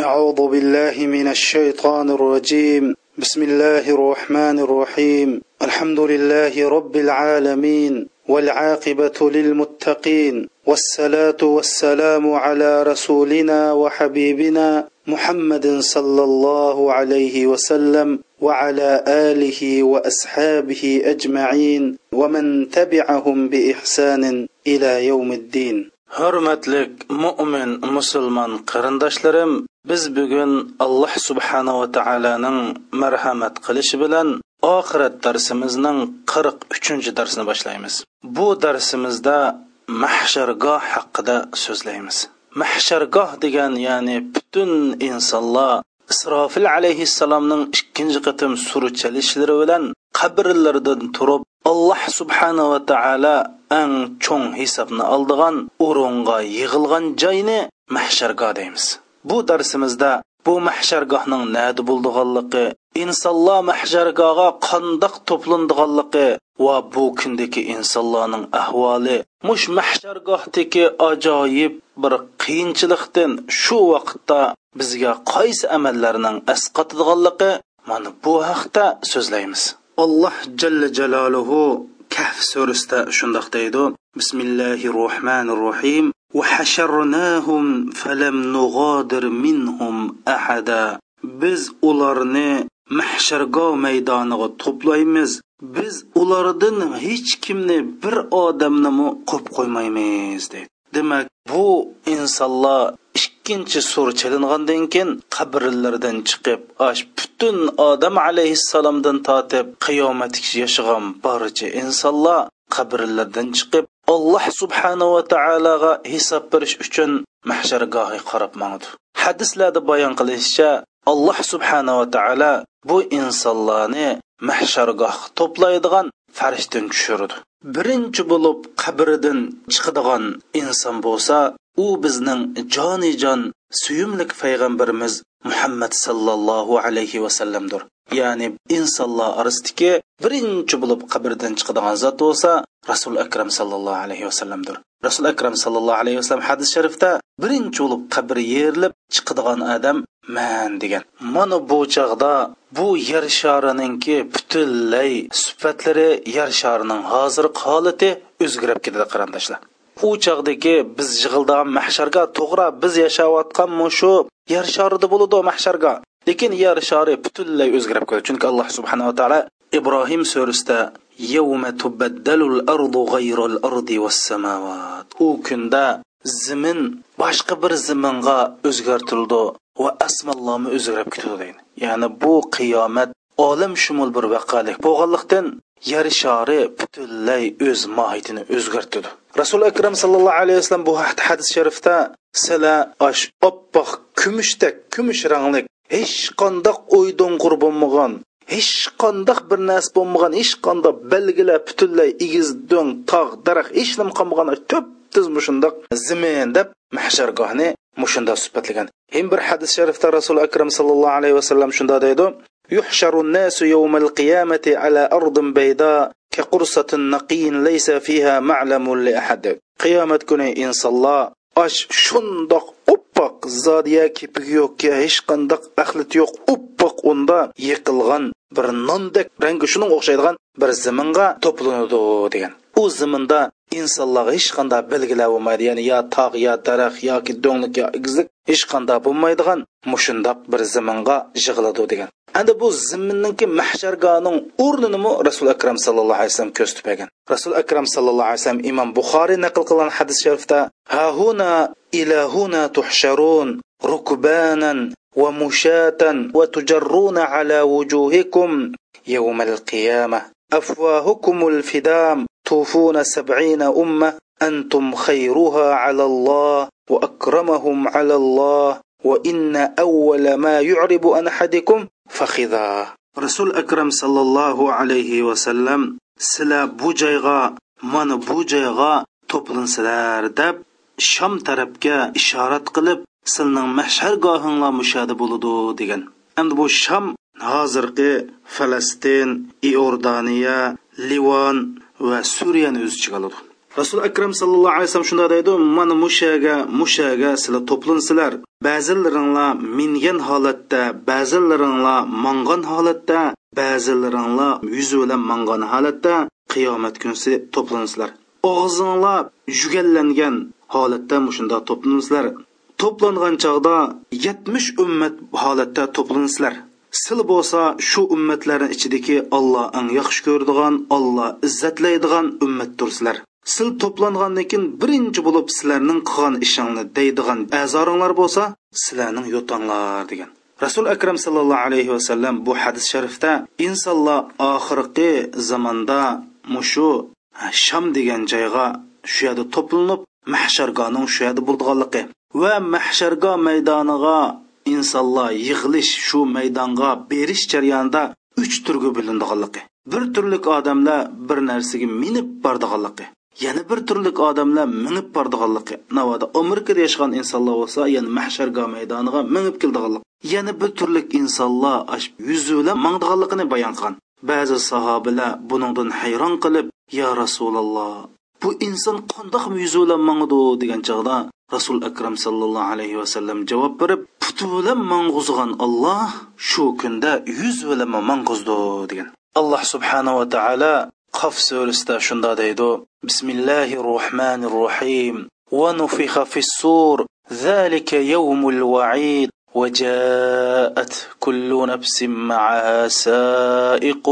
أعوذ بالله من الشيطان الرجيم. بسم الله الرحمن الرحيم. الحمد لله رب العالمين والعاقبة للمتقين. والصلاة والسلام على رسولنا وحبيبنا محمد صلى الله عليه وسلم وعلى آله وأصحابه أجمعين ومن تبعهم بإحسان إلى يوم الدين. Hurmatlik mo'min musulmon qarindoshlarim biz bugun alloh subhanava taoloning marhamat qilishi bilan oxirat darsimizning qirq uchinchi darsini boshlaymiz. Bu darsimizda mahshargoh haqida so'zlaymiz. Mahshargoh degan ya'ni butun insonlar isrofil alayhissalomning ikkinchi qatim suruchalishlari bilan qabrlardan turib alloh subhanava taolo ang cho'ng hisobni oldigan o'ringa yig'ilgan joyni mahshargoh deymiz. Bu darsimizda bu mahshargohning nadi bo'ldiganligi insonlar mahshargohga qandoq to'plandiganligi va bu kundagi insonlarning ahvoli mush mahshargohdagi ajoyib bir qiyinchilikdan shu vaqtda bizga qaysi amallarning asqatadiganligi mana bu haqda so'zlaymiz. Alloh jalla jaloluhu kahf surasida shundoq deydi bismillahi rohmanir rohim وحشرناهم فلم نغادر منهم أحدا biz ularni mahshargoh maydoniga to'playmiz biz ulardan hech kimni bir odamnimi qo'yib qo'ymaymiz deydi demak bu insonlar ikkinchi sur chalingandan keyin qabrlardan chiqib ash butun odam alayhissalomdan tortib qiyomatgacha yashagan barcha insonlar qabrlardan chiqib alloh subhanava taologa hisob berish uchun mahshargohi qarab mangdi hadislarda bayon qilinishicha alloh subhanava taolo bu insonlarni mahshargoh to'playdigan farishtani tushirdi. Birinchi bo'lib qabridan chiqadigan inson bo'lsa u bizning jonijon suyumlik payg'ambarimiz muhammad sallallohu alayhi vasallamdir ya'ni insonlar orasidagi birinchi bo'lib qabrdan chiqadigan zot bo'lsa rasul akram sallallohu alayhi vasallamdir rasul akram sallallohu alayhi vasallam hadis sharifda birinchi bo'lib qabr yerilib chiqadigan odam man degan. Mana bu chog'da bu yer sharininki butunlay sifatlari yer sharining hozirgi holati o'zgarib ketadi qarindoshlar. U chog'dagi biz yig'ildigan mahsharga to'g'ri biz yashayotgan shu yer sharida bo'ladi mahsharga. Lekin yer shari butunlay o'zgarib ketadi. Chunki alloh subhanava taolo ibrohim surasida yawma tubaddalul ardu g'ayrul ardi was samawat. U kunda zimin boshqa bir ziminga o'zgartirildi. Va asmallomi o'zgarib ketadi deydi ya'ni bu qiyomat olam shumul bir vaqalik bo'lganlikdan yer shari butunlay o'z mohiyatini o'zgartirdi. Rasuli akram sallallohu alayhi vasallam bu hadis sharifda sila osh oppoq kumushdek kumush ranglik hech qandoq o'ydo'ng'ur bo'lmagan hech qandoq bir narsa bo'lmagan hech qandoq belgilar butunlay egiz do'ng tog' daraxt hech nima qolmagan to'p tuz mushundoq zimin deb mahshargohni mushunda suhbatlagan. Hem bir hadis sharifda rasul akram sallallohu alayhi vasallam shunda deydi. Yuhsharun nasu yawmal qiyamati ala ardin bayda ka qursatin naqin laysa fiha ma'lamun li ahad. Qiyomat kuni insonlar osh shundoq oppoq zodiya kepigi yo'qki hech qandoq axliti yo'q oppoq unda yiqilgan bir nondek rangi shuning o'xshaydigan bir ziminga to'planadi degan. u zaminda insonlarga hech qanday belgilab bo'lmaydi. Ya'ni yo tog' yo daraxt yoki do'nglik yo igizlik hech qanday bo'lmaydigan mushundoq bir zaminga yig'iladi degan. Endi bu zimminninki mahshargoning o'rninimi rasul akram sallallohu alayhi vasallam ko'z rasul akram sallallohu alayhi vasallam imom buxoriy naql qilgan hadis sharifda hahuna ilahuna tuhsharun rukbanan va mushatan va tujarruna ala wujuhikum yawmal qiyamah. Afwahukumul fidam توفون سبعين أمة أنتم خيرها على الله وأكرمهم على الله وإن أول ما يعرب عن أحدكم فخذا رسول أكرم صلى الله عليه وسلم سلا بوجيغا من بوجيغا to'plinsizlar deb shom tarafga ishorat qilib sizning mahshargohinglar mushada bo'ludi degan endi bu shom hozirgi falastin iordaniya livon va suriyani o'z ichiga oladi. Rasul akram sallallohu alayhi vasallam shunday deydi mana mushaga mushaga sizlar to'plinsizlar ba'zilaringlar mingan holatda ba'zilaringlar mangan holatda ba'zilaringlar yuzi bilan mangan holatda qiyomat kunsi to'plansizlar og'zinglar yugallangan holatda mushunda to'plansizlar to'plangan chog'da yetmish ummat holatda to'plansizlar sil bo'lsa shu ummatlarni ichidagi olloh eng yaxshi ko'radigan olloh izzatlaydigan ummatdirsizlar sil to'plangandan keyin birinchi bo'lib sizlarning qilgan ishingni deydigan a'zoringlar bo'lsa sizlarning yo'tanglar degan. Rasul akram sallallohu alayhi vasallam bu hadis sharifda insonlar oxirgi zamonda mushu sham degan joyga shu yerda to'planib mahshargoning shu yerda bo'ldiganligi va mahshargo maydoniga insonlar yig'ilish shu maydonga berish jarayonida uch turga bo'lindiganligi. Bir turlik odamlar bir narsaga minib bordiganligi. Yana bir turlik odamlar minib bordiganligi. Navoda amerikada yashagan insonlar bo'lsa yana mahsharga maydoniga minib keldiganligi. Yana bir turlik insonlar yuzi bilan mangdiganligini bayon qilgan. Ba'zi sahobalar buningdan hayron qilib yo rasululloh bu inson qandoq yuzi bilan mangdi degan chog'da rasul akram sallallohu alayhi vasallam javob berib puti bilan mang'uzgan olloh shu kunda yuz bilan mang'uzdi degan alloh subhanahu va taolo qaf surasida shunda deydi bismillahi rohmanir rohim ونفخ في الصور ذلك يوم الوعيد وجاءت كل نفس معها سائق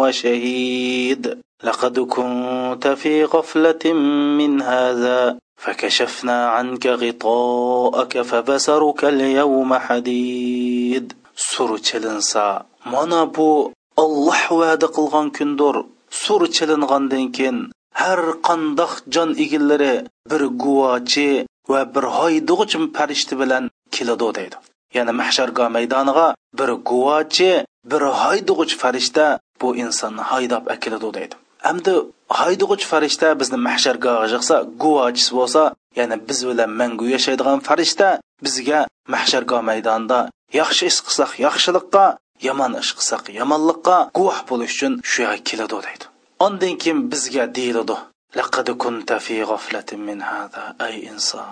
وشهيد لقد كنت في غفلة من هذا فكشفنا عنك غطاءك فبصرك اليوم حديد sur chilinsa mana bu olloh va'da qilgan kundir sur chilingandan keyin har qandoq jon egillari bir guvochi va bir haydug'ich farishta bilan keladi deydi ya'ni mahshargo maydoniga bir guvochi bir haydug'ich farishta bu insonni haydab akiladi deydi hamda haydug'ich farishta bizni mahshargohga yig'sa guvochisi bo'lsa ya'ni biz bilan mangu yashaydigan farishta bizga mahshargoh maydonida yaxshi ish qilsak yaxshilikqa yomon ish qilsak yomonlikqa guvoh bo'lish uchun shu yerga keladi deydi. Undan keyin bizga deyiladi laqad kunta fi g'aflatin min hada ay inson.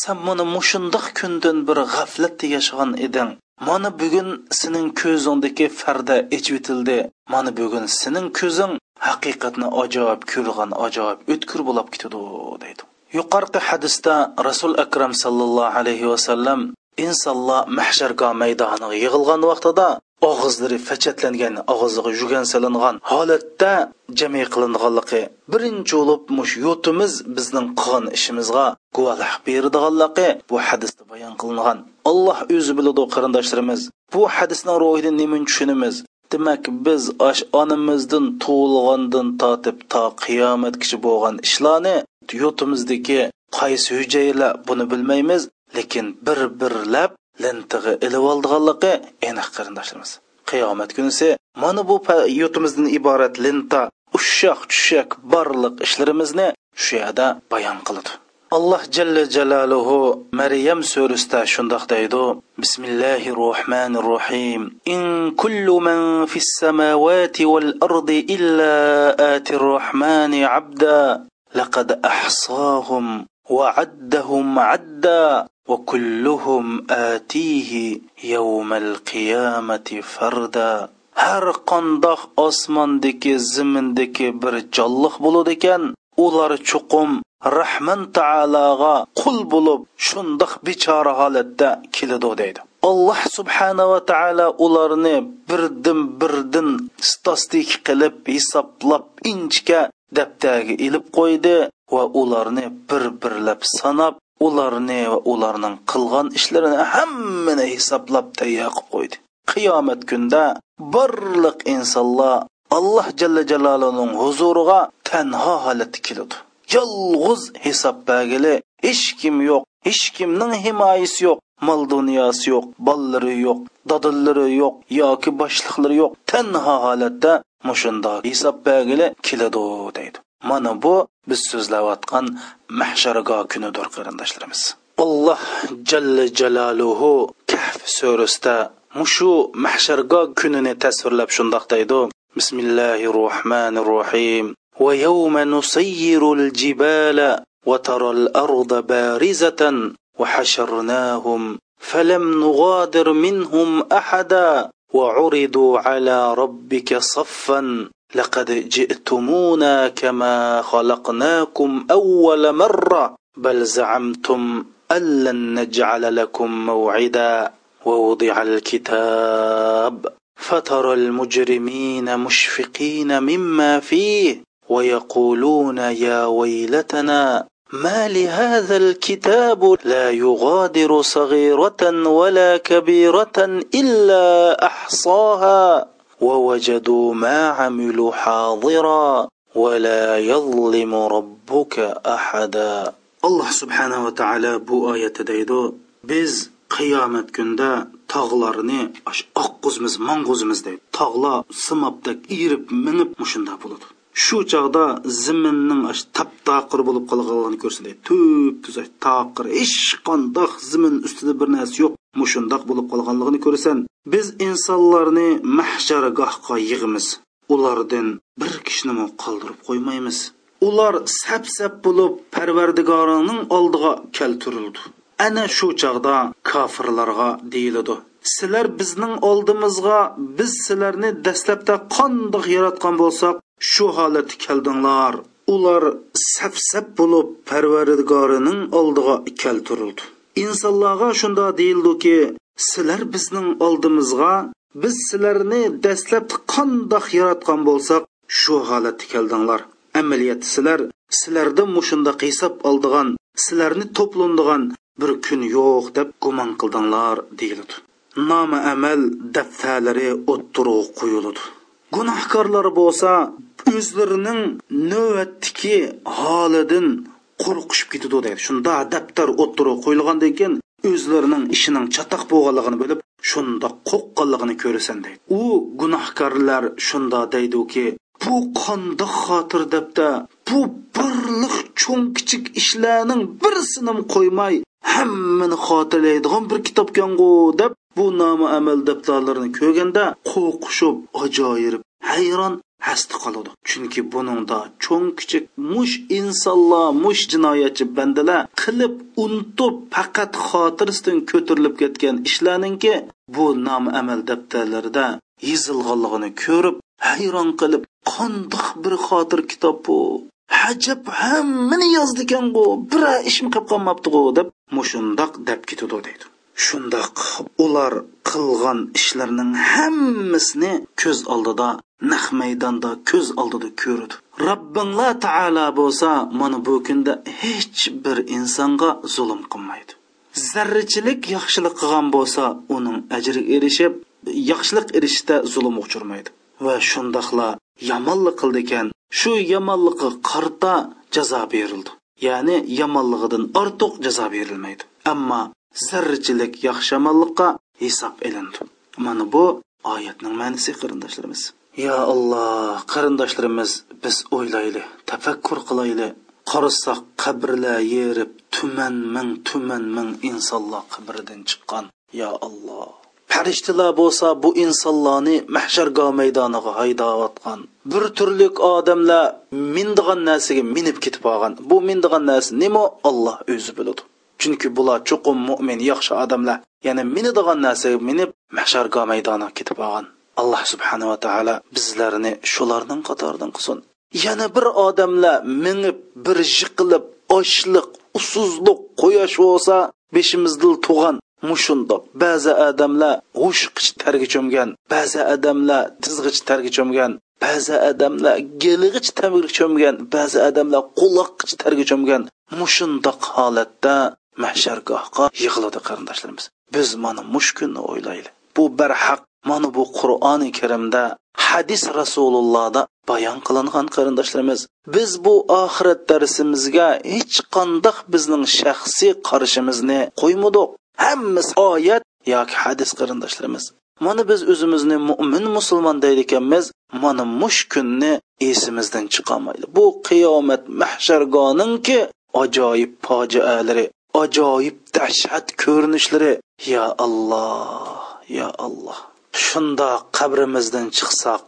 Sen mana mushundoq kundan bir g'aflatda yashagan eding. Mana bugun sening ko'zingdagi farda ichvitildi mana bugun sening ko'zing haqiqatni ajoyib ko'rgan ajoyib o'tkir bo'lib ketadi deydi. Yuqorqi hadisda rasul akram sallallohu alayhi vasallam insonlar mahsharga maydoniga yig'ilgan vaqtida og'izlari fachatlangan og'iziga yugan salingan holatda jami qilinganligi birinchi bo'lib mush yo'timiz bizning qilgan ishimizga guvohlik beradiganligi bu hadisda bayon qilingan. Alloh o'zi biladi qarindoshlarimiz bu hadisning ruhini nima tushunamiz demak biz osh onamizdan tug'ilgandan tortib to qiyomatgacha bo'lgan ishlarni yurtimizdagi qaysi hujayralar buni bilmaymiz lekin bir birlab lintig'i ilib oldiganligi aniq qarindoshlarimiz. Qiyomat kunisi mana bu yurtimizdan iborat linta ushshaq tushak borliq ishlarimizni shu yerda bayon qiladi. Alloh jalla jalaluhu maryam surasida shundoq deydi bismillahi rohmanir rohim in kullu man fis samawati wal ardi illa ati rohmani abda laqad ahsahum وعدهم عدا وكلهم آتيه يوم القيامة فردا har qandoq osmondagi zimindagi bir jonliq bo'ladi ekan ular chuqum rahman taologa qul bo'lib shundoq bechora holatda keladi deydi. Alloh subhanava taolo ularni birdan birdan stastik qilib hisoblab inchka daftarga ilib qo'ydi va ularni bir birlab sanab ularni va ularning qilgan ishlarini hammani hisoblab tayyor qilib qo'ydi. Qiyomat kunda barliq insonlar alloh jalla jalolining huzuriga tanho holatda keladi. Yolg'iz hisob bagili. Hech kim yo'q hech kimning himoyasi yo'q. Mol dunyosi yo'q bollari yo'q dadillari yo'q yoki boshliqlari yo'q. Tanho holatda mushunda hisob bagili keladi deydi. Mana bu biz so'zlayotgan mahshargo kunidir qarindoshlarimiz. Alloh jalla jalaluhu kahf surasida mushu mahshargo kunini tasvirlab shundoq deydi. Bismillahi rohmanir rohim ويوم نسير الجبال وترى الأرض بارزة وحشرناهم فلم نغادر منهم أحدا وعرضوا على ربك صفا لقد جئتمونا كما خلقناكم أول مرة بل زعمتم أن لن نجعل لكم موعدا ووضع الكتاب فترى المجرمين مشفقين مما فيه ويقولون يا ويلتنا ما لهذا الكتاب لا يغادر صغيرة ولا كبيرة إلا أحصاها ووجدوا ما عملوا حاضرا ولا يظلم ربك أحدا. الله سبحانه وتعالى بو آية deydi biz qiyomat kunida tog'larni oqquzmiz mang'uzmiz deydi tog'lar simobdak irib minib mushunda bo'ladi shu chog'da ziminning tap taqir bo'lib qolganligini ko'rsin deydi tuzak taqir hech qandoq zimin ustida bir narsa yo'q. Mushundoq bo'lib qolganligini ko'rasan. Biz insonlarni mahshargohga yig'imiz. Ulardan bir kishinimi qoldirib qo'ymaymiz. Ular sap sap bo'lib parvardigorining oldiga keltirildi. Ana shu chog'da kofirlarga deyiladi. Sizlar bizning oldimizga biz sizlarni dastlabda qandoq yaratgan bo'lsak shu holatga keldinglar. Ular sap bo'lib parvardigorining oldiga keltirildi. Insonlarga shunda deyildiki sizlar bizning oldimizga biz sizlarni dastlab qandoq yaratgan bo'lsak shu holatga keldinglar. Amaliyat sizlar sizlarda mushunda hisob oldigan sizlarni to'plandigan bir kun yo'q deb gumon qildinglar deyildi nomi amal daftarlari o'ttirib qo'yiladi. Gunohkorlar bo'lsa o'zlarining navbatdagi holidan qo'rqishib ketadi deydi. Shunda daftar o'ttirib qo'yilgandan keyin o'zlarining ishining chatoq bo'lganligini bilib shunda qo'rqqanligini ko'rasan deydi. U gunohkorlar shunda deydiki bu qandoq xotir debda bu birliq cho'ng kichik ishlarning birisini qo'ymay hammani xotirlaydigan bir kitobkangu deb bu nomi amal daftarlarini ko'rganda qo'rqishib ajoyib hayron hasti qoladi. Chunki buningda cho'ng kichik mush insonlar mush jinoyatchi bandalar qilib unutib faqat xotirasidan ko'tarilib ketgan ishlarninki bu nom amal daftarlarida yozilganligini ko'rib hayron qilib qandoq bir xotir kitob bu hajab hammani yozdi ekangu bir ishim qilib qolmabdiu deb mushundoq deb ketadi deydi. Shundoq ular qilgan ishlarning hammasini ko'z oldida naq maydonda ko'z oldida ko'rdi. Robbinglar taolo bo'lsa mana bu kunda hech bir insonga zulm qilmaydi. Zarrachilik yaxshilik qilgan bo'lsa uning ajri erishib yaxshilik erishishda zulm uchirmaydi va shundoqla yomonlik qildi ekan shu yomonlikqa qarta jazo berildi. Ya'ni yomonligidan ortiq jazo berilmaydi. Ammo zarrachilik yaxshi yomonlikqa hisob ilindi mana bu oyatning ma'nosi qarindoshlarimiz. Yo alloh qarindoshlarimiz biz o'ylayli tafakkur qilayli qarasak qabrlar yerib tuman ming tuman ming insonlar qabridan chiqqan. Yo alloh. Farishtalar bo'lsa bu insonlarni mahshargoh maydoniga haydayotgan bir turlik odamlar mindigan narsaga minib ketib olgan. Bu mindigan narsa nima? Olloh o'zi biladi. Chunki bular chuqum mo'min yaxshi odamlar. Ya'ni minadigan narsaga minib mahshargoh maydoniga ketib olgan. Alloh subhanava taolo bizlarni shularning qatoridan qilsin. Yana bir odamlar minib bir yiqilib ochliq usuzlik quyosh bo'lsa beshimizda tug'an mushundoq. Ba'zi odamlar g'ushqich targa cho'mgan ba'zi odamlar tizg'ich targa cho'mgan ba'zi odamlar gelig'ich targa cho'mgan ba'zi odamlar quloqqich targa cho'mgan. Mushundoq holatda mahshargohga yig'iladi qarindoshlarimiz. Biz mana mush kunni o'ylaylik. Bu barhaq mana bu qur'oni karimda hadis rasulullohda bayon qilingan qarindoshlarimiz. Biz bu oxirat darsimizga hech qandoq bizning shaxsiy qarashimizni qo'ymadik. Hammasi oyat yoki hadis qarindoshlarimiz. Mana biz o'zimizni mo'min musulmon deydi ekanmiz mana mush kunni esimizdan chiqolmaydi. Bu qiyomat mahshargoninki ajoyib fojialari ajoyib dahshat ko'rinishlari. Ya alloh ya alloh. Shunda qabrimizdan chiqsak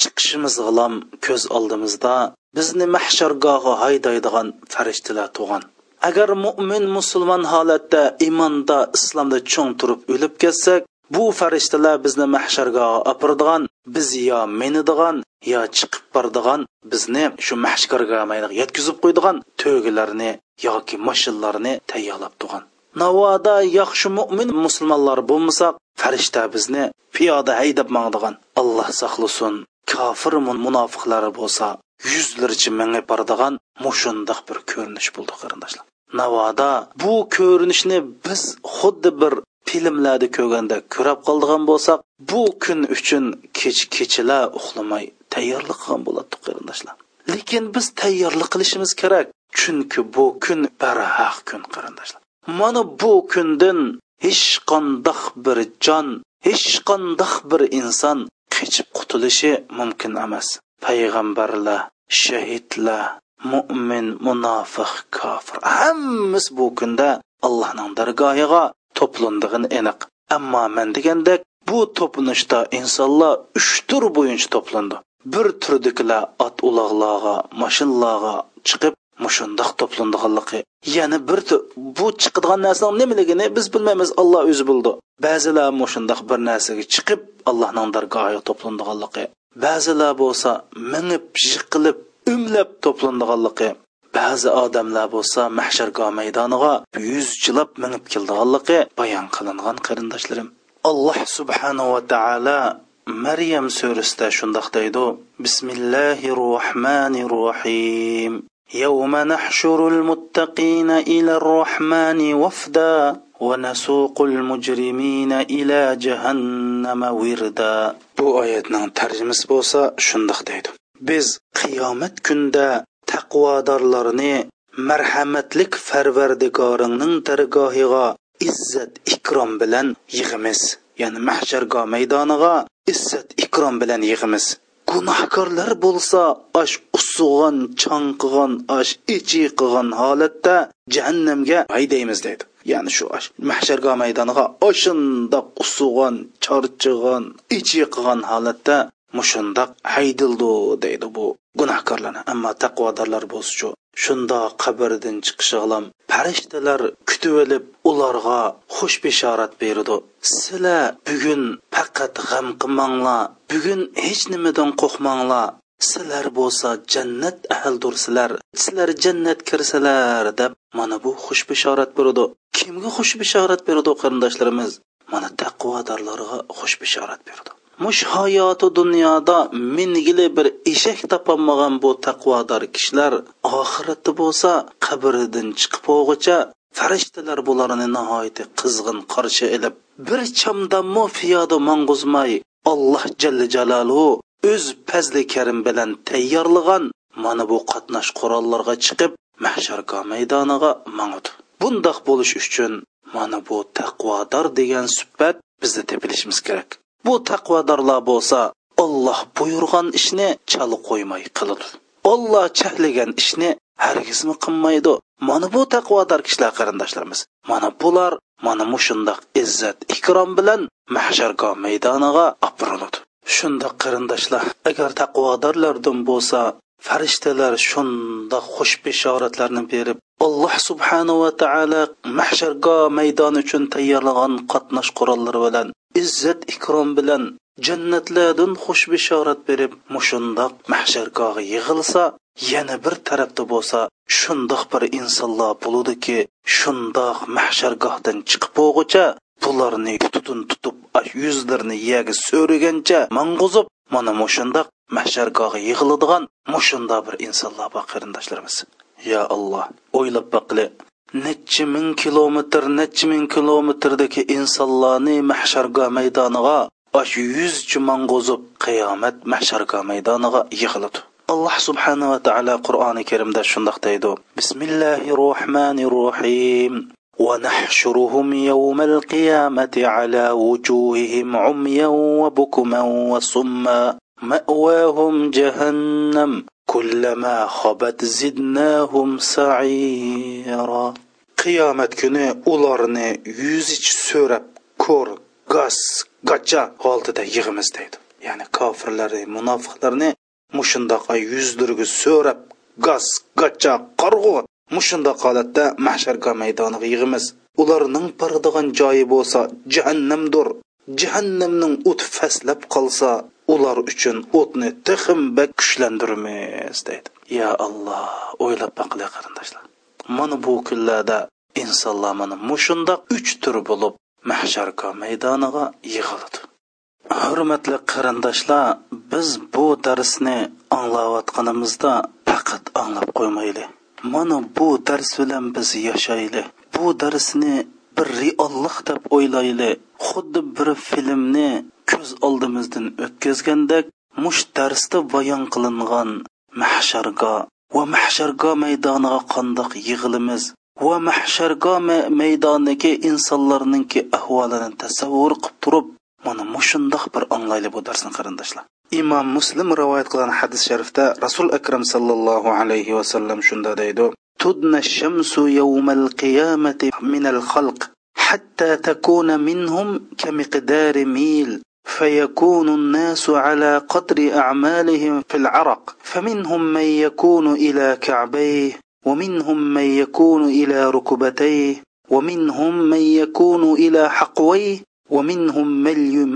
chiqishimiz g'ilom ko'z oldimizda. Bizni mahshargohga haydaydigan farishtalar tug'an agar mo'min musulmon holatda iymonda islomda cho'ng turib o'lib ketsak bu farishtalar bizni mahsharga opirdigan biz yo menidigan yo chiqib bordigan bizni shu mahsharga yetkazib qo'ydigan to'gilarni yoki mashinlarni tayyorlab turgan. Navoda yaxshi mo'min musulmonlar bo'lmasa farishta bizni piyoda haydab mangdigan alloh saqlasin kofir munofiqlar bo'lsa yuzlarcha mingib boradigan mushundoq bir ko'rinish bo'ldi qarindoshlar. Navoda bu ko'rinishni biz xuddi bir filmlarda ko'rganda ko'rab qoldigan bo'lsak bu kun uchun kech kechalar uxlamay tayyorlik qilgan bo'ladi qarindoshlar. Lekin biz tayyorlik qilishimiz kerak chunki bu kun barhaq kun qarindoshlar. Mana bu kundan hech qandoq bir jon hech qandoq bir inson qechib qutulishi mumkin emas. Payg'ambarlar shahidlar mo'min munofiq kofir. Hammasi bu kunda allohning dargohiga to'plandig'ini aniq. Ammo man degandek bu to'planishda insonlar uch tur bo'yicha to'plandi. Bir turdikilar ot ulog'larga mashinalarga chiqib mushundoq to'plandiganligi. Yana bir bu chiqadigan narsaning nimaligini biz bilmaymiz alloh o'zi bildi. Ba'zilar mushundoq bir narsaga chiqib allohning dargohiga to'plandiganligi. Ba'zilar bo'lsa minib yiqilib umlab to'plandiganligi ba'zi odamlar bo'lsa mahshargoh maydoniga yuzchilab minib keldiganligi bayon qilingan qarindoshlarim alloh subhanahu va taolo maryam surasida shundoq deydi bismillahi rohmanir rohim يوم نحشر المتقين إلى الرحمن وفدا ونسوق المجرمين إلى جهنم وردا bu oyatning tarjimasi bo'lsa shundoq deydi Biz qiyomat kunda taqvodorlarni marhamatlik farvardigoringning dargohiga izzat ikrom bilan yig'imiz ya'ni mahshargoh maydoniga izzat ikrom bilan yig'imiz. Gunohkorlar bo'lsa osh usug'on chanqig'on osh ichi qilgan holatda jahannamga haydaymiz deydi. Ya'ni shu mahshargoh maydoniga oshundoq usug'on charchig'on ichi qilgan holatda mushundoq haydildi deydi bu gunohkorlarni. Ammo taqvodorlar bo'lsichu shundoq qabrdan chiqishig'lam farishtalar kutib olib ularga xush bishorat berdi sizlar bugun faqat g'am qilmanglar bugun hech nimadan qo'rqmanglar. Sizlar bo'lsa jannat ahildirsizlar sizlar jannat kirsalar deb mana bu xush bishorat berdi kimga xush bishorat berdi qarindoshlarimiz mana taqvodorlarga xush bishorat berdi mush hayoti dunyoda mingili bir eshak topolmagan bu taqvodor kishilar oxirati bo'lsa qabridan chiqib o'g'icha farishtalar bularni nihoyatda qizg'in qarshi ilib bir chamdammo piyoda mang'uzmay alloh jalla jaloluhu o'z fazli karim bilan tayyorlagan mana bu qatnash qurollarga chiqib mahsharko maydoniga mang'udi bundoq bo'lish uchun mana bu taqvodor degan suhbat bizda tepilishimiz kerak. Bu taqvodorlar bo'lsa olloh buyurgan ishni chala qo'ymay qiladi. Olloh chahlagan ishni hargizmi qilmaydi. Mana bu taqvodor kishilar qarindoshlarimiz. Mana bular mana mushundoq izzat ikrom bilan mahshargoh maydoniga opiriladi shundoq qarindoshlar agar taqvodorlardan bo'lsa farishtalar shundoq xush bishoratlarni berib alloh subhanahu va taolo mahsharga maydoni uchun tayyorlagan qatnash qurollari bilan izzat ikrom bilan jannatlardan xush bishorat berib mushundoq mahshargohga yig'ilsa yana bir tarafda bo'lsa shundoq bir insonlar bo'ludiki shundoq mahshargohdan chiqib bo'lg'icha bularni tutun tutib yuzlarini yerga so'rigancha mang'uzib mana mushundoq mahshargohga yig'iladigan mushunda bir insonlar bor qarindoshlarimiz yo alloh o'ylab boqili necha ming kilometr necha ming kilometrdagi insonlarni mahshargoh maydoniga osh yuzchi mang'uzib qiyomat mahshargoh maydoniga yig'iladi alloh subhanava va taolo qur'oni karimda shundoq deydi bismillahi rohmanir rohim ونحشرهم يوم القيامة على وجوههم عميا وبكما وصما مأواهم جهنم كلما خبت زدناهم سعيرا qiyomat kuni ularni yuz ich so'rab ko'r gaz gacha oldida yig'imiz deydi ya'ni kofirlarni munofiqlarni mushundoq yuzlariga so'rab gaz gacha qarg'u mushundoq holatda mahsharga maydoniga yig'imiz ularning boradigan joyi bo'lsa jahannamdir jahannamning o'ti faslab qolsa ular uchun o'tni tixim bak kuchlantiramiz deydi. Ya alloh o'ylab baqili qarindoshlar. Mana bu kunlarda insonlar mana mushundoq uch tur bo'lib mahsharko maydoniga yig'iladi hurmatli qarindoshlar biz bu darsni anglayotganimizda faqat anglab qo'ymayli mana bu dars bilan biz yashayli bu darsni bir reallik deb o'ylayli. Xuddi bir filmni ko'z oldimizdan o'tkazgandek mush darsda bayon qilingan mahsharga va mahsharga maydoniga qandoq yig'ilimiz va mahsharga maydoniga insonlarninki ahvolini tasavvur qilib turib mana mushundoq bir anglayli bu darsni qarindoshlar. Imom muslim rivoyat qilgan hadis sharifda rasul akram sallallohu alayhi vasallam shunda deydi تدنى الشمس يوم القيامة من الخلق حتى تكون منهم كمقدار ميل فيكون الناس على قدر أعمالهم في العرق. فمنهم من يكون إلى كعبيه ومنهم من يكون إلى ركبتيه ومنهم من يكون إلى حقويه ومنهم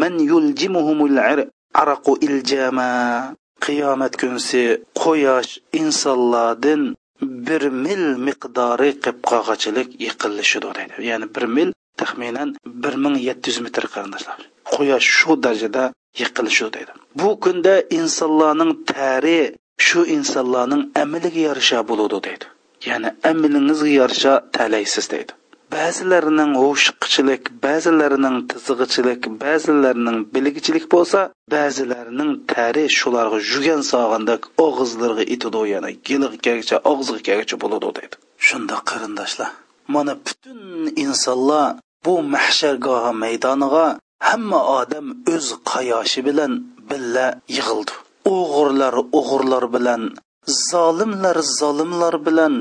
من يلجمهم العرق. إلجاما قيامة كنسي قياش إنسالladin bir mil miqdori qipqog'ichilik yiqilishidir deydi. Ya'ni bir mil taxminan bir ming yetti yuz metr qarindoshlar. Quyosh shu darajada yiqilishi deydi. Bu kunda insonlarning tari shu insonlarning amaliga yarasha bo'ludi deydi. Ya'ni amalingizga yarasha talaysiz deydi. Ba'zilarining o'shiqchilik ba'zilarining tizig'ichilik ba'zilarining bilgichilik bo'lsa ba'zilarining tari shularga jugan sog'andak og'izlarga itidu yana giligacha og'ziga kelgacha bo'ladi deydi. Shunda qarindoshlar mana butun insonlar bu mahshargohi maydoniga hamma odam o'z qayoshi bilan billa yig'ildi. O'g'irlar o'g'irlar bilan zolimlar zolimlar bilan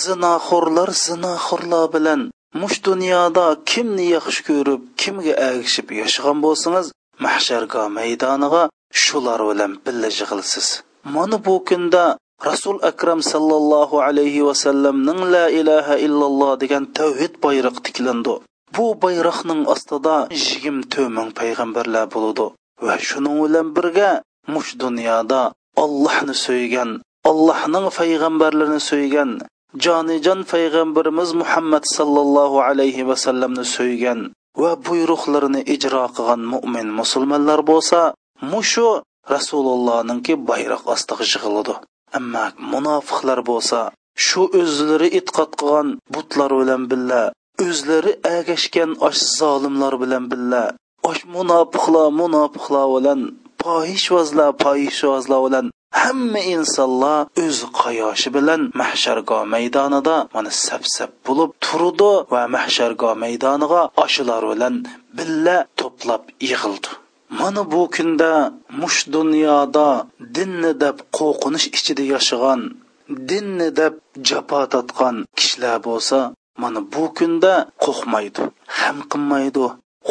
zinoxo'rlar zinoxo'rlar bilan mush dunyoda kimni yaxshi ko'rib kimga ergishib yashagan bo'lsangiz mahsharga maydoniga shular bilan billa yig'ilsiz mana bu kunda rasul akram sallallohu alayhi vasallamning la ilaha illalloh degan tavhid bayroq tiklandi. Bu bayroqning ostida yigirma to'rt ming payg'ambarlar bo'ladi va shuning bilan birga mush dunyoda ollohni so'ygan allohning payg'ambarlarini so'ygan jonijon payg'ambarimiz muhammad sallallohu alayhi vasallamni so'ygan va buyruqlarini ijro qilgan mo'min musulmonlar bo'lsa mushu rasulullohninki bayroq ostiga yig'iladi. Ammo munofiqlar bo'lsa shu o'zlari e'tiqod qilgan butlar bilan billa o'zlari agashgan osh zolimlar bilan billa osh munofiqlar munofiqlar bilan poyishvozlar poyishvozlar bilan hamma insonlar o'z qayoshi bilan mahshargo maydonida mana sap sap bo'lib turdi va mahshargo maydoniga oshilar bilan billa to'plab yig'ildi. Mana bu kunda mush dunyoda dinni deb qo'rqinish ichida yashagan dinni deb jafo tortgan kishilar bo'lsa mana bu kunda qo'rqmaydi ham qilmaydi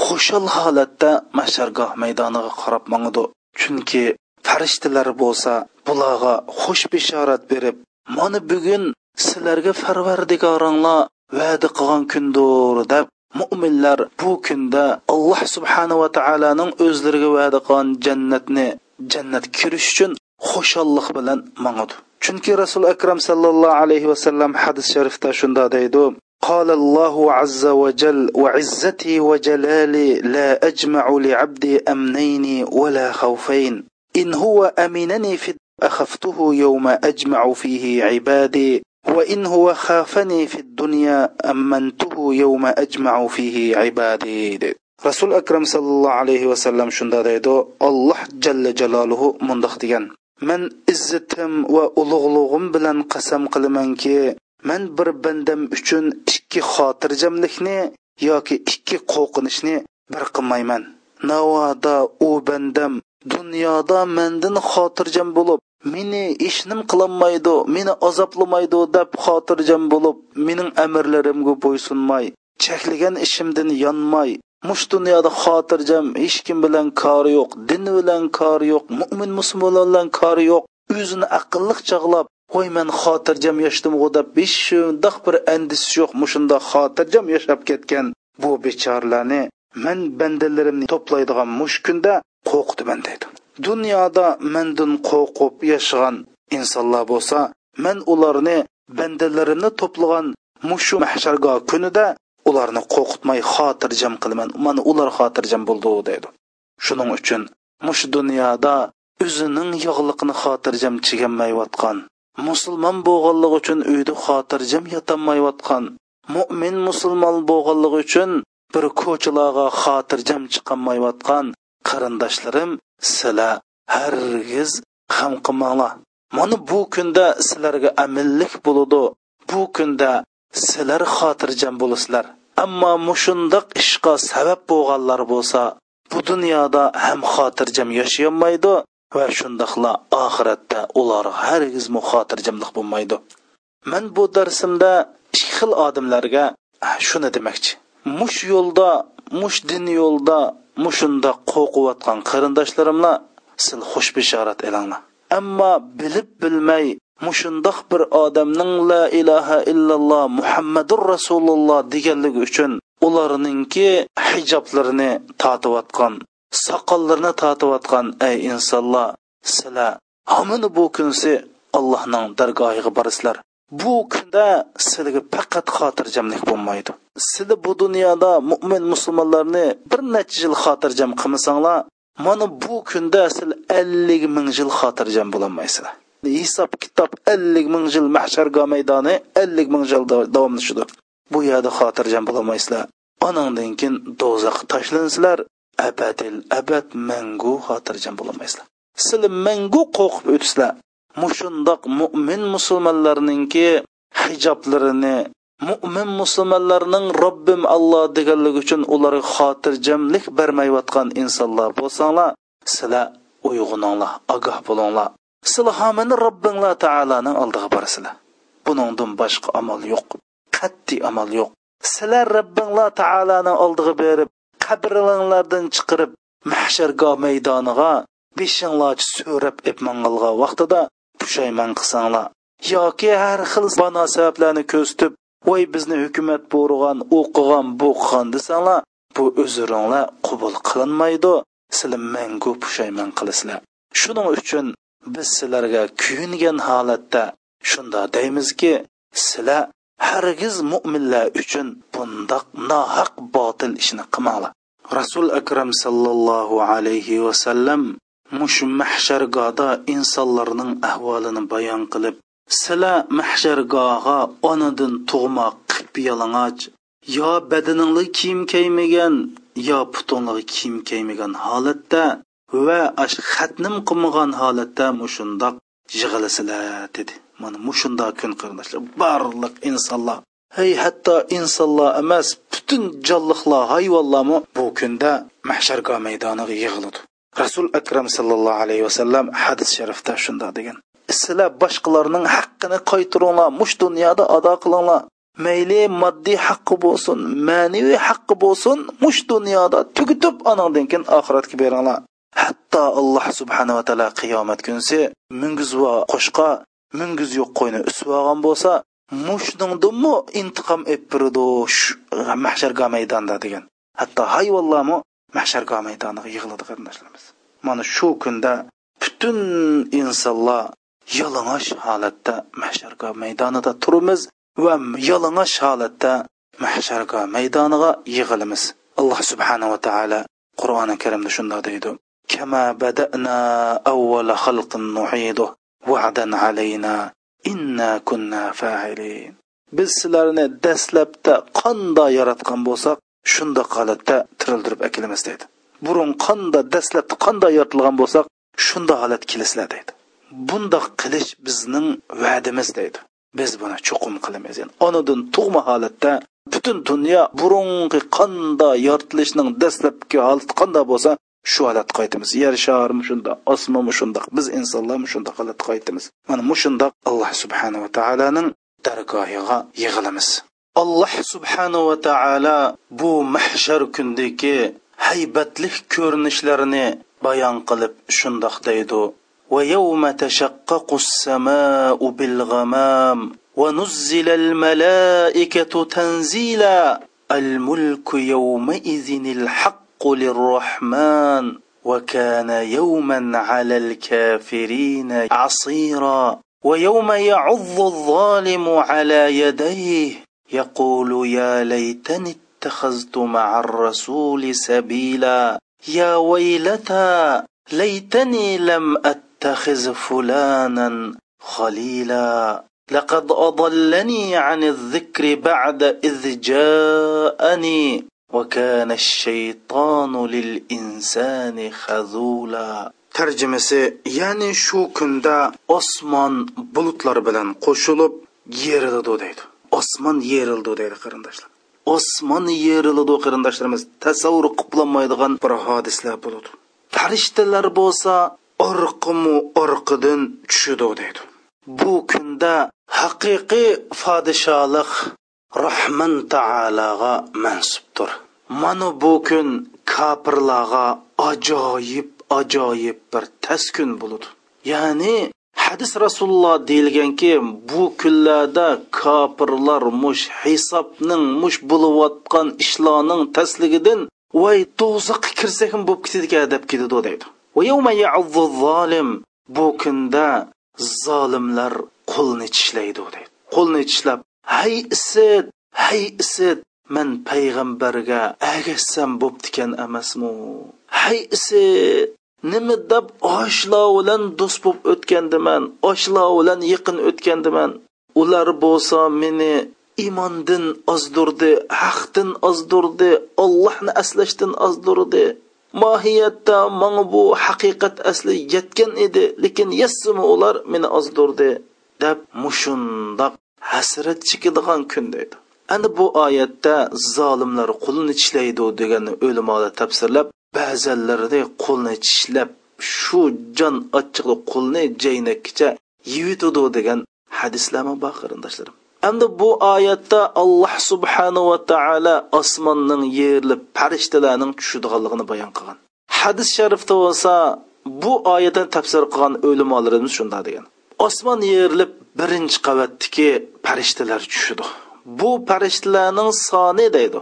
xushal holatda mashargoh maydoniga qarab mangdi chunki farishtalar bo'lsa bularga xush bishorat berib mana bugun sizlarga farvardigoringlar va'da qilgan kundir deb mo'minlar bu kunda alloh subhanava taoloning o'zlariga va'da qilgan jannatni jannatga kirish uchun xushallik bilan mangadi chunki rasul akram sallallohu alayhi vasallam hadis sharifda shunda deydi قال الله عز وجل وعزتي وجلالي لا أجمع لعبدي أمنين ولا خوفين إن هو أمنني في أخفته يوم أجمع فيه عبادي وإن هو خافني في الدنيا أمنته يوم أجمع فيه عبادي. رسول أكرم صلى الله عليه وسلم شندا ديدو الله جل جلاله مندخ ديگن من إزتم وألغلغم بلن قسم قلمنكي man bir bandam uchun ikki xotirjamlikni yoki ikki qo'rqinishni bir qilmayman navoda u bandam dunyoda mandan xotirjam bo'lib meni ishnim qilolmaydi meni azoblamaydi deb xotirjam bo'lib mening amirlarimga bo'ysunmay cheklagan ishimdan yonmay mush dunyoda xotirjam hech kim bilan kori yo'q din bilan kori yo'q mo'min musulmonlar bilan kori yo'q o'zini aqlliq chog'lab voy man xotirjam yashdimg'u deb hech shundoq bir andisi yo'q mushundoq xotirjam yashab ketgan bu bechoralarni man bandalarimni to'playdigan mush kunda qo'rqitaman deydi. Dunyoda mandan qo'rqib yashagan insonlar bo'lsa man ularni bandalarimni to'plagan mushu mahsharga kunida ularni qo'rqitmay xotirjam qilaman mana ular xotirjam bo'ldi deydi. Shuning uchun mush dunyoda o'zining yog'liqini xotirjam cheganmayotgan musulmon bo'lganligi uchun uyda xotirjam yotolmayotgan mo'min musulmon bo'lganligi uchun bir ko'chalarga xotirjam chiqolmayotgan qarindoshlarim sizlar hargiz g'am qilmanglar. Mana bu kunda sizlarga amillik bo'ladi. Bu kunda sizlar xotirjam bo'lasizlar. Ammo mushundoq ishqa sabab bo'lganlar bo'lsa bu dunyoda ham xotirjam yashayolmaydi va shundoqla oxiratda ular hargiz xotirjamlik bo'lmaydi. Man bu darsimda ikki xil odamlarga shuni demoqchi. Mush yo'lda mush din yo'lda mushunda qo'rqiyotgan qarindoshlarimla sil xush bishorat elanglar ammo bilib bilmay mushundoq bir odamning la ilaha illalloh muhammadur rasululloh deganligi uchun ularningki hijoblarini tortiyotgan soqollarini tortiyotgan ey insonlar sizlar hamini bu kunsi allohning dargohiga borasizlar. Bu kunda sizga faqat xotirjamlik bo'lmaydi. Sizlar bu dunyoda mo'min musulmonlarni bir necha yil xotirjam qilmasanglar mana bu kunda siz ellik ming yil xotirjam bo'lolmaysizlar. Hisob kitob ellik ming yil mahsharga maydoni ellik ming yil davomlashadi bu yerda xotirjam bo'lolmaysizlar. Onangdan keyin do'zaxga tashlansizlar. Abadil abad mangu xotirjam bo'lolmaysizlar. Sizlar mangu qo'rqib o'tsizlar mushundoq mo'min musulmonlarningki hijoblarini mo'min musulmonlarning robbim alloh deganligi uchun ularga xotirjamlik bermayotgan insonlar bo'lsanglar sizlar uyg'oninglar ogoh bo'linglar. Sizlar hamini robbinglar taoloni oldiga borasizlar. Buningdan boshqa amal yo'q qat'iy amal yo'q. Sizlar robbinglar taoloni oldiga berib qabrlaringlardan chiqirib mahshargoh maydoniga beshinglarcha so'rab epmangalga vaqtida pushaymon qilsanglar yoki har xil bano sabablarni ko'rsatib voy bizni hukumat bo'rg'an o'qigan bu qilgan desanglar bu uzringlar qabul qilinmaydi. Sizlar mangu pushaymon qilasizlar. Shuning uchun biz sizlarga kuyingan holatda shunda deymizki sizlar hargiz mo'minlar uchun bundoq nohaq botil ishni qilmanglar. Rasul akram sallallohu alayhi vasallam mush mahshargoda insonlarning ahvolini bayon qilib sila mahshargoga onadan tug'ma qip yalang'och yo badaningli kiyim kiymagan yo putingli kiyim kiymagan holatda va ash xatnim qilmagan holatda mushundoq yig'ilasizlar dedi. Mana mushundoq kun qarindoshlar barliq insonlar. Hey hatto insonlar emas butun jonliqlar hayvonlarmi? Bu kunda mahshargo maydoniga yig'iladi. Rasul akram sallallohu alayhi vasallam hadis sharifda shundoq degan. Sizlar boshqalarning haqqini qaytiringlar mush dunyoda ado qilinglar. Mayli moddiy haqqi bo'lsin ma'naviy haqqi bo'lsin mush dunyoda tugitib anandan keyin oxiratga beringlar. Hatto alloh subhanava taolo qiyomat kunsi mingiz va qo'shqa mingiz yo'q qo'yni usib olgan bo'lsa mushningdimi intiqom epirdi mahsharga maydonda degan. Hatto hayvonlarmi mahsharga maydoniga yig'iladi qarindoshlarimiz mana shu kunda butun insonlar yalang'och holatda mahsharga maydonida turamiz va yalang'och holatda mahsharga maydoniga yig'ilamiz. Alloh subhanava taolo qur'oni karimda shundoq deydi. Kama badana أول خلق نعيده va'dan alayna inna kunna fa'ilin. Biz sizlarni dastlabda qanda yaratgan bo'lsak shundoq holatda tirildirib akilimiz deydi. Burun qanda dastlabda qanday yoritilgan bo'lsak shunda holat kelasizlar deydi. Bundoq qilish bizning va'dimiz deydi. Biz buni cho'qim qilamiz. Yani onadan tug'ma holatda butun dunyo burungi qanda yoritilishning dastlabki holati qanday bo'lsa shu holatga qaytamiz. Yer sharmi shunda osmonmi shundoq biz insonlarmi shundoq holatga qaytamiz. Mana mushundoq alloh subhanava taoloning dargohiga yig'ilamiz. Alloh subhanava taolo bu mahshar kundagi haybatli ko'rinishlarini bayon qilib shundoq deydi ويوم تشقق السماء بالغمام ونزل الملائكة تنزيلا. الملك يومئذ الحق للرحمن وكان يوما على الكافرين عصيرا. ويوم يعض الظالم على يديه يقول يا ليتني اتخذت مع الرسول سبيلا. يا ويلتى ليتني لم أتخذ فلانا خليلا. لقد أضلني عن الذكر بعد إذ جاءني وكان الشيطان للإنسان خذولا. tarjimasi ya'ni shu kunda osmon bulutlar bilan qo'shilib yeriladi deydi osmon yerildi deydi qarindoshlar. Osmon yeriladi qarindoshlarimiz. Tasavvur qilolmaydigan bir hodislar bo'ladi farishtalar bo'lsa orqimu orqidan tushidi deydi bu kunda haqiqiy podshohlik rahman taologa mansubdir. Mana bu kun kofirlarga ajoyib ajoyib bir tas kun ya'ni hadis rasululloh deyilganki bu kunlarda kofirlar mush hisobning mush bo'layotgan ishlarning tasligidan voy do'zaxga kirsak ham bo'lib ketadigan deb ketadi deydi. Bu kunda zolimlar qo'lni tishlaydi deydi. Qo'lni tishlab hay isid hay isid man payg'ambarga agashsam bo'ptikan emasmi? Hay isid nima deb oshlar bilan do'st bo'lib o'tgandiman oshlar bilan yaqin o'tgandiman? Ular bo'lsa meni iymondan ozdirdi haqdan ozdirdi ollohni aslashdan ozdirdi mohiyatda manga bu haqiqat asli yetgan edi lekin yassimi ular meni ozdirdi deb mushundoq hasrat chekadigan kun deydi. Ana bu oyatda zolimlar qulini tishlaydi degan o'limolar tafsirlab ba'zanlarida qo'lni tishlab shu jon ochiqli qo'lni jaynakkicha yivitidi degan hadislarmi bor qarindoshlarim? Endi bu oyatda alloh subhanava taolo osmonning yerilib farishtalarning tushadiganligini bayon qilgan. Hadis sharifda bo'lsa bu oyatdan tafsir qilgan o'limolarimiz shunday degan. Osmon yerilib birinchi qavatdagi farishtalar tushidi bu farishtalarning soni deydi.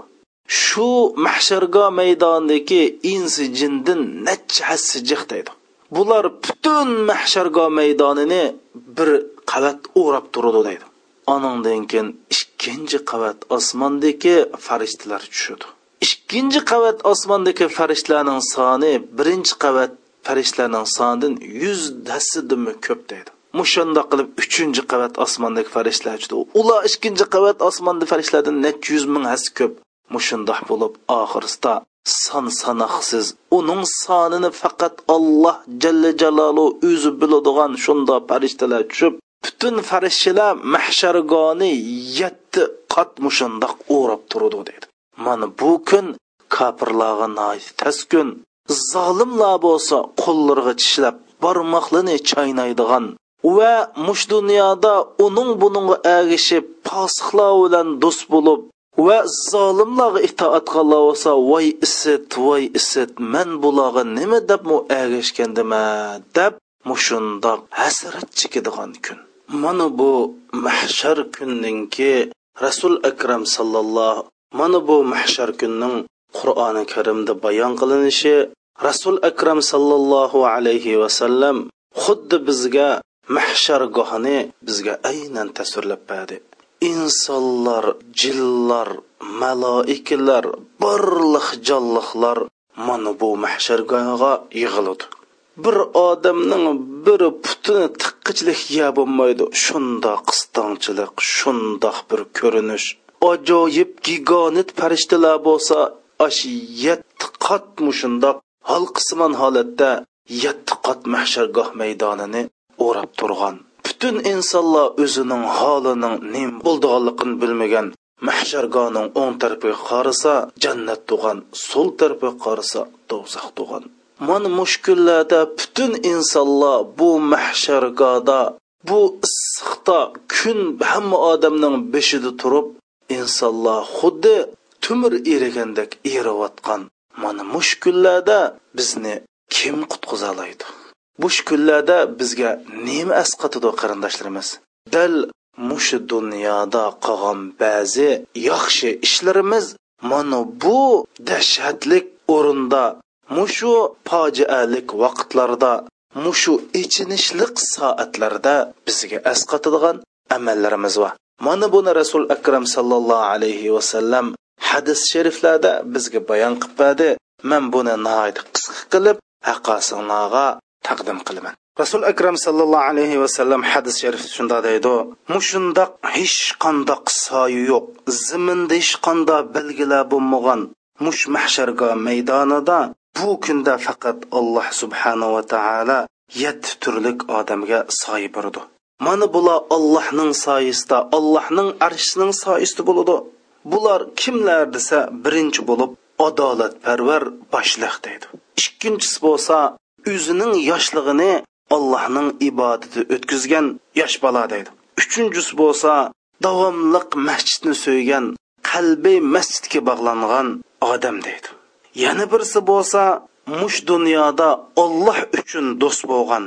Shu mahshargo maydonidagi insi jindin necha hassi jiq bular butun mahshargo maydonini bir qavat o'rab turadi deydi. Onandan keyin ikkinchi qavat osmondagi farishtalar tushadi. Ikkinchi qavat osmondagi farishtalarning soni birinchi qavat farishtalarning sonidan yuz dassidimi ko'p deydi. Mushundoq qilib uchinchi qavat osmondagi farishtalar tushdi. Ular ikkinchi qavat osmonda farishtalardan necha yuz ming hasi ko'p. Mushundoq bo'lib oxirida son sanoqsiz uning sonini faqat alloh jalla jalolu o'zi biladigan shundoq farishtalar tushib butun farishtalar mahshargoni yetti qat mushundoq o'rab turdi dedi. Mana bu kun kofirlarga tas kun. Zolimlar bo'lsa qo'llariga tishlab barmoqlarini chaynaydigan va mush dunyoda uning buningga agishib posiqlar bilan do'st bo'lib va zolimlarga itoat qilgan bo'lsa voy isit voy isit man bularga nima deb mu agashgandima deb mushundoq hasrat chekadigan kun. Mana bu mahshar kunninki rasul akram sallallohu mana bu mahshar kunning qur'oni karimda bayon qilinishi rasul akram sallallohu alayhi vasallam xuddi bizga mahshar gohini bizga aynan tasvirlab berdi. Insonlar jinlar maloikalar barliq jonliqlar mana bu mahshargohga yig'iladi. Bir odamning bir putini tiqqichlik ya bo'lmaydi. Shundoq qistonchilik shundoq bir ko'rinish. Ajoyib gigonit farishtalar bo'lsa ash yetti qat mushundoq halqisimon holatda yetti qat mahshargoh maydonini o'rab turgan. Butun insonlar o'zining holining nim bo'ldiganligini bilmagan mahshargoning o'ng tarafiga qarasa jannat tug'an so'l tarafiga qarasa do'zax tug'an. Mana mushkullarda butun insonlar bu mahshargoda bu issiqda kun hamma odamning beshida turib insonlar xuddi tumir erigandek eriyotgan mana mushkullarda bizni kim qutqiza oladi bu kunlarda bizga nima asqatidi qarindoshlarimiz? Dal mushu dunyoda qolgan ba'zi yaxshi ishlarimiz mana bu dahshatlik o'rinda mushu fojialik vaqtlarda mushu ichinishliq soatlarda bizga asqatadigan amallarimiz bor. Mana buni rasul akram sallallohu alayhi vasallam hadis shariflarda bizga bayon qilib berdi. Man buni qisqa qilib haqosinlarga taqdim qilaman. Rasul akram sallallohu alayhi vasallam hadis sharif shunda deydi mushundoq hech qandoq soyi yo'q ziminda hech qandoq belgilar bo'lmagan mush mahsharga maydonida bu kunda faqat alloh subhanava taolo yetti turlik odamga soyi berdi mana bular ollohning soyisida ollohning arshining soyisida bo'ladi bular kimlar desa birinchi bo'lib adolatparvar boshliq deydi. Ikkinchisi bo'lsa o'zining yoshlig'ini allohning ibodati o'tkazgan yosh bola deydi. Uchinchisi bo'lsa davomliq masjidni so'ygan qalbi masjidga bog'langan odam deydi. Yana birisi bo'lsa mush dunyoda olloh uchun do'st bo'lgan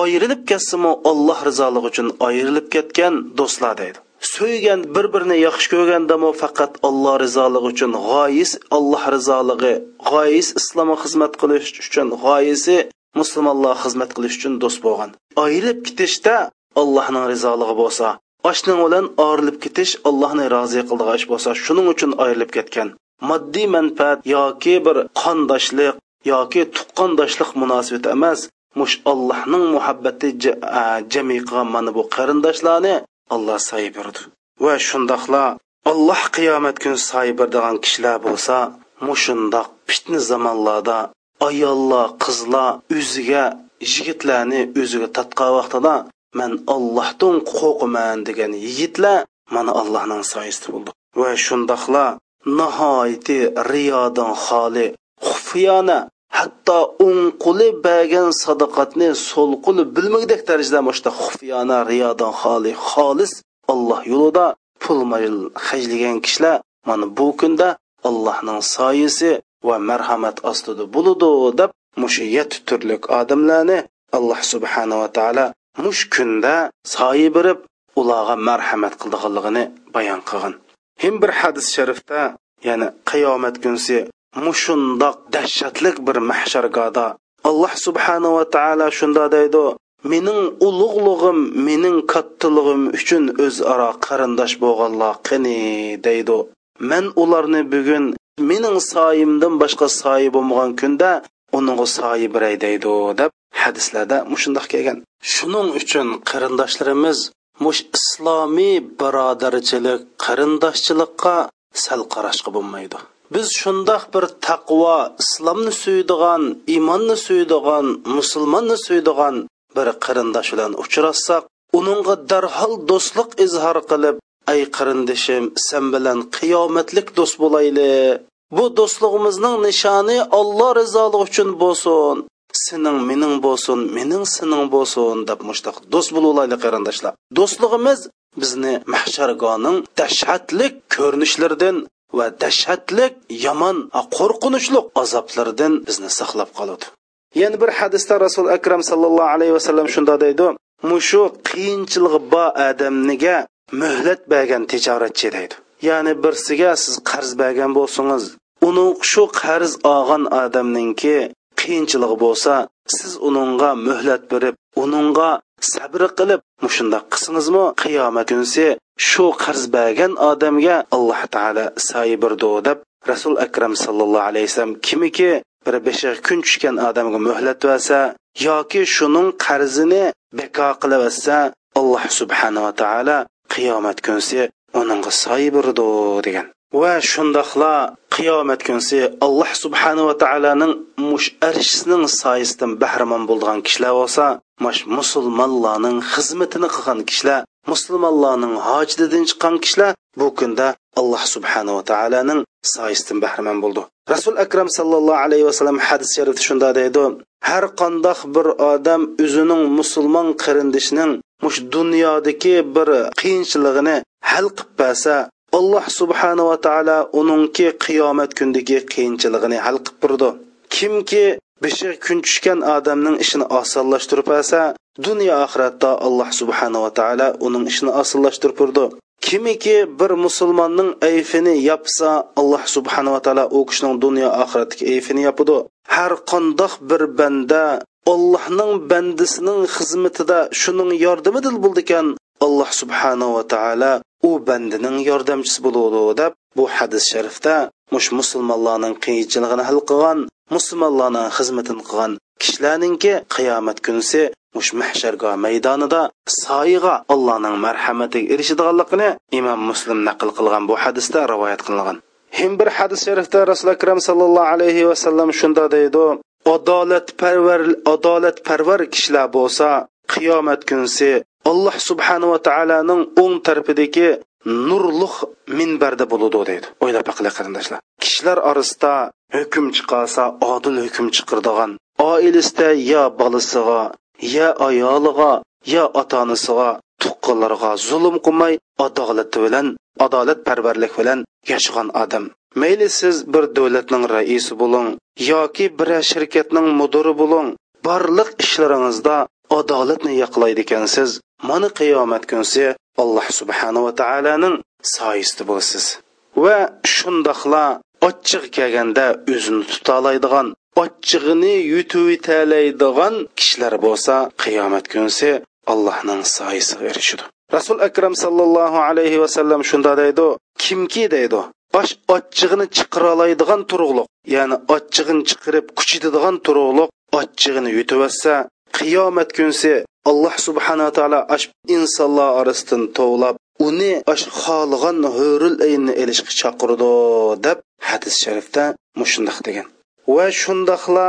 ayrilib ketsinmi olloh rizoligi uchun ayrilib ketgan do'stlar deydi. So'ygan bir birini yaxshi ko'rgandami faqat alloh rizoligi uchun g'oyis alloh rizoligi g'oyis islomga xizmat qilish uchun g'oyisi musulmonlar xizmat qilish uchun do'st bo'lgan. Ayrilib ketishda allohning rizoligi bo'lsa oshning bilan orilib ketish allohni rozi qildigan ish bo'lsa shuning uchun ayrilib ketgan. Moddiy manfaat yoki bir qondoshlik yoki tuqqondoshlik munosabati emas mush allohning muhabbati jami qilgan mana bu qarindoshlarni alloh soy berdi va shundoqla alloh qiyomat kuni soy beradigan kishilar bo'lsa mushundoq fitna zamonlarda ayollar qizlar o'ziga yigitlarni o'ziga tatqa vaqtida man ollohdan qo'rqaman degan yigitlar mana allohning soyasida bo'ldi. Va shundoqla nihoyati riyodan xoli xufiyona hatto o'ng qo'li bergan sadoqatni so'l qo'li bilmagdek darajada mushta xufiyona riyodan xoli xolis alloh yo'lida pul mayl hajlagan kishilar mana bu kunda allohning soyisi va marhamat ostida bo'ludi deb mushu yetti turlik odamlarni alloh subhanava taolo mush kunda soyi berib ularga marhamat qildiganligini bayon qilgan. Him bir hadis sharifda ya'ni qiyomat kunsi mushundoq dahshatlik bir mahshargoda. Alloh subhanava taolo shunda deydi mening ulug'lig'im mening kattalig'im uchun o'zaro qarindosh bo'lganlar qani? deydi. Man ularni bugun mening soyimdan boshqa soyi bo'lmagan kunda uning soyi biray deydi deb hadislarda mushundoq kelgan. Shuning uchun qarindoshlarimiz mush islomiy birodarchilik qarindoshchilikqa sal qarashqa bo'lmaydi. Biz shundoq bir taqvo islomni suydigan iymonni suydigan musulmonni suydigan bir qarindosh bilan uchrashsak uningga darhol do'stlik izhor qilib ay qarindishim sen bilan qiyomatlik do'st bo'layli. Bu do'stligimizning nishoni olloh rizoligi uchun bo'lsin. Sening mening bo'lsin mening sening bo'lsin deb mushtaq do'st bo'laylik qarindoshlar. Do'stligimiz bizni mahshargoning dahshatlik ko'rinishlaridan va dahshatlik yomon qo'rqinchli azoblardan bizni saqlab qoladi. Yana bir hadisda rasul akram sallallohu alayhi vasallam shunday deydi mushu qiyinchiligi bor odamniga muhlat bergan tijoratchi deydi. Ya'ni birsiga siz qarz bergan bo'lsangiz uni shu qarz olgan odamninki qiyinchiligi bo'lsa siz uningga muhlat berib uningga sabr qilib mushundoq qilsangizmi qiyomat kunsi shu qarz bergan odamga alloh taolo soyi birdu deb rasul akram sallallohu alayhi vasallam kimiki bir beshiq kun tushgan odamga muhlat versa yoki shuning qarzini beko qilaversa alloh subhanava taolo qiyomat kunsi uningga soyi birdu degan. Va shundoqla qiyomat kunsi alloh subhanava taoloning mush arshisining soyisidan bahramon bo'lgan kishilar bo'lsa mush musulmonlarning xizmatini qilgan kishilar musulmonlarning hojidadan chiqqan kishilar bu kunda alloh subhanava taoloning soyisidan bahramand bo'ldi. Rasul akram sallallohu alayhi vasallam hadis sharifda shunda deydi har qandoq bir odam o'zining musulmon qarindishining mush dunyodagi bir qiyinchiligini hal qilib bersa alloh subhanava taolo uningki qiyomat kundagi qiyinchiligini hal qilib turdi. Kimki beshig kun tushgan odamning ishini osonlashtirib olsa dunyo oxiratda alloh subhanava taolo uning ishini osonlashtirib turdi. Kimiki bir musulmonning ayfini yopsa alloh subhanava taolo u kishining dunyo oxiratdagi ayfini yopidi har qandoq bir banda allohning bandisining xizmatida shuning yordamida bo'ldi ekan alloh subhanava taolo u bandining yordamchisi bo'ladi deb bu hadis sharifda mush musulmonlarning qiyinchiligini hal qilgan musulmonlarning xizmatini qilgan kishilarninki qiyomat kunisi mush mahsharga maydonida soyiga allohning marhamatiga erishadiganligini imom muslim naql qilgan bu hadisda rivoyat qilingan. Him bir hadis sharifda rasuli akram sallallohu alayhi vasallam shunda deydi adolatparvar adolatparvar kishilar bo'lsa qiyomat kunisi alloh subhanava taoloning o'ng tarafidagi nurliq minbarda bo'ladi deydi. O'ylab baqilar qarindoshlar. Kishilar orasida hukm chiqarsa odil hukm chiqirdigan oilasida yo bolasiga yo ayoliga yo ota onasiga tuqqanlarga zulm qilmay adolati bilan adolatparvarlik bilan yashagan odam. Mayli siz bir davlatning raisi bo'ling yoki bir shirkatning mudiri bo'ling barliq ishlaringizda adolatni yoqlaydi ekansiz. Mana qiyomat kunsi alloh subhanava taoloning soyisida bo'lasiz. Va shundoqla ochiq kelganda o'zini tutaoladigan ochchig'ini yutib yetalaydigan kishilar bo'lsa qiyomat kunsi allohning soyisiga erishadi. Rasul akram sallallohu alayhi vasallam shunda deydi kimki? deydi. Osh ochchig'ini chiqara oladigan turug'liq ya'ni ochchig'ini chiqirib kuchitadigan turug'liq ochchig'ini yutib olsa qiyomat kunsi alloh subhanaa taolo ash insonlar orasidan tovlab uni ash xohlagan hurul ayni ilishga chaqirdi deb hadis sharifda mushundoq degan. Va shundoqla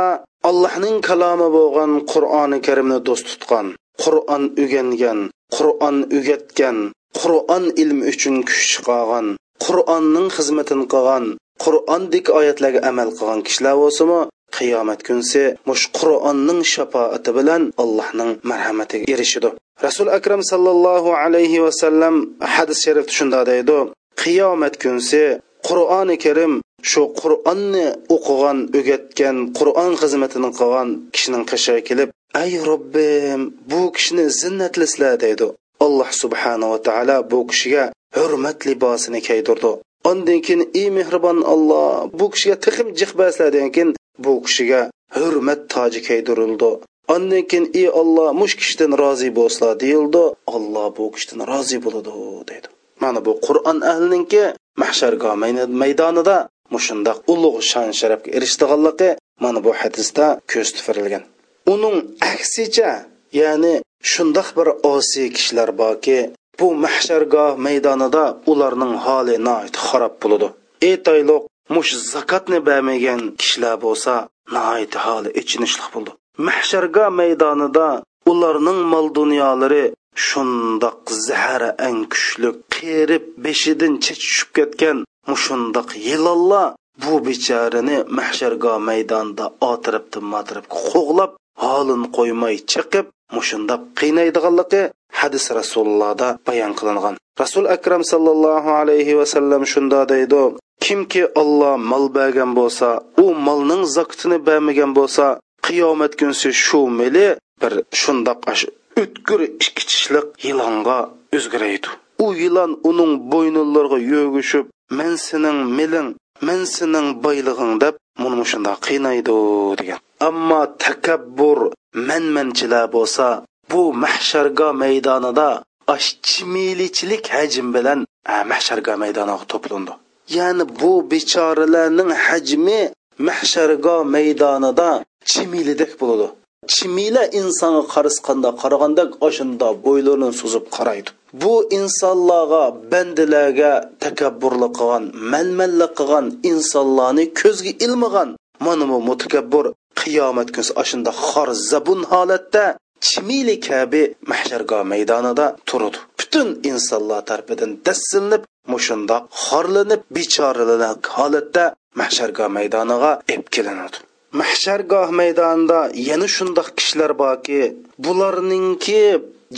allohning kalomi bo'lgan qur'oni karimni do'st tutgan qur'on o'rgangan qur'on o'rgatgan qur'on ilmi uchun kuch chiqargan qur'onning xizmatini qilgan qur'ondek oyatlarga amal qilgan kishilar bo'lsimi qiyomat kunsi mush qur'onning shafoati bilan allohning marhamatiga erishidi rasul akram sallallohu alayhi vasallam hadis sharifda shunday deydi qiyomat kunsi qur'oni karim shu qur'onni o'qigan o'rgatgan qur'on xizmatini qilgan kishining qishiga kelib ay robbim bu kishini zinnatlislar deydi. Alloh subhanava taolo bu kishiga hurmat libosini kiydirdi ondan keyin ey mehribon alloh bu kishiga tixim degan keyin bu kishiga hurmat toji kiydirildi ondan keyin ey olloh mush kishidan rozi bo'lslar deyildi. Olloh bu kishidan rozi bo'ladi dedi mana bu qur'on ahlininki mahshargoh maydonida mushundoq ulug' shon sharafga erishdiganligi mana bu hadisda ko'z tufirilgan uning aksicha ya'ni shundoq bir osiy kishilar borki bu mahshargoh maydonida ularning holi xarob bo'ladi. Aytayliq mush zakotni bermagan kishilar bo'lsa nihoyat holi ichinishli bo'ldi. Mahsharga maydonida ularning mol dunyolari shundoq zahari ang kuchli qerib beshidan chechishib ketgan mushundoq yilonlar bu bechorani mahsharga maydonda otiribdi matiribdi qo'g'lab holin qo'ymay chiqib mushundoq qiynaydiganligi hadis rasulullohda bayon qilingan. Rasul akram sallallohu alayhi vasallam shunda deydi kimki olloh mol bergan bo'lsa u molning zakitini bermagan bo'lsa qiyomat kunsi shu mili bir shundoq o'tkir ikki tishliq yilonga o'zgaraydi. U yilon uning bo'ynilariga yo'gishib men sening miling men sening boylig'ing deb muni shundoq qiynaydi degan. Ammo takabbur manmanchilar bo'lsa bu mahsharga maydonida ash chimilichilik hajm bilan mahsharga maydoniga to'plandi ya'ni bu bechoralarning hajmi mahshargo maydonida chimilidek bo'ladi. Chimila insonga qarasqanda qaraganda oshinda bo'ylarini suzib qaraydi. Bu insonlarga bandilarga takabburlik qilgan manmanlik qilgan insonlarni ko'zga ilmagan mana bu mutakabbur qiyomat kunsi ashunda xor zabun holatda chimili kabi mahshargo maydonida turadi. Butun insonlar tarafidan dassilnib mushundoq xorlanib bechoralanak holatda mahshargoh maydoniga ep kelinadi mahshargoh maydonida yana shundoq kishilar borki bularningki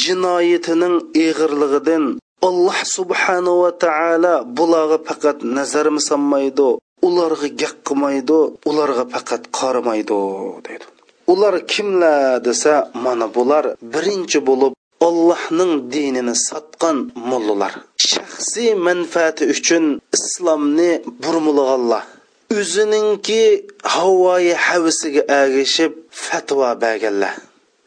jinoyatining ig'irligidan alloh subhanava taolo bularga faqat nazarmi solmaydi ularga gap qilmaydi ularga faqat qaramaydi deydi. Ular kimlar desa mana bular birinchi bo'lib Allohning dinini sotgan mullalar shaxsiy manfaati uchun islomni burmulg'anlar o'zininki havoyi havisiga agishib fatvo berganlar.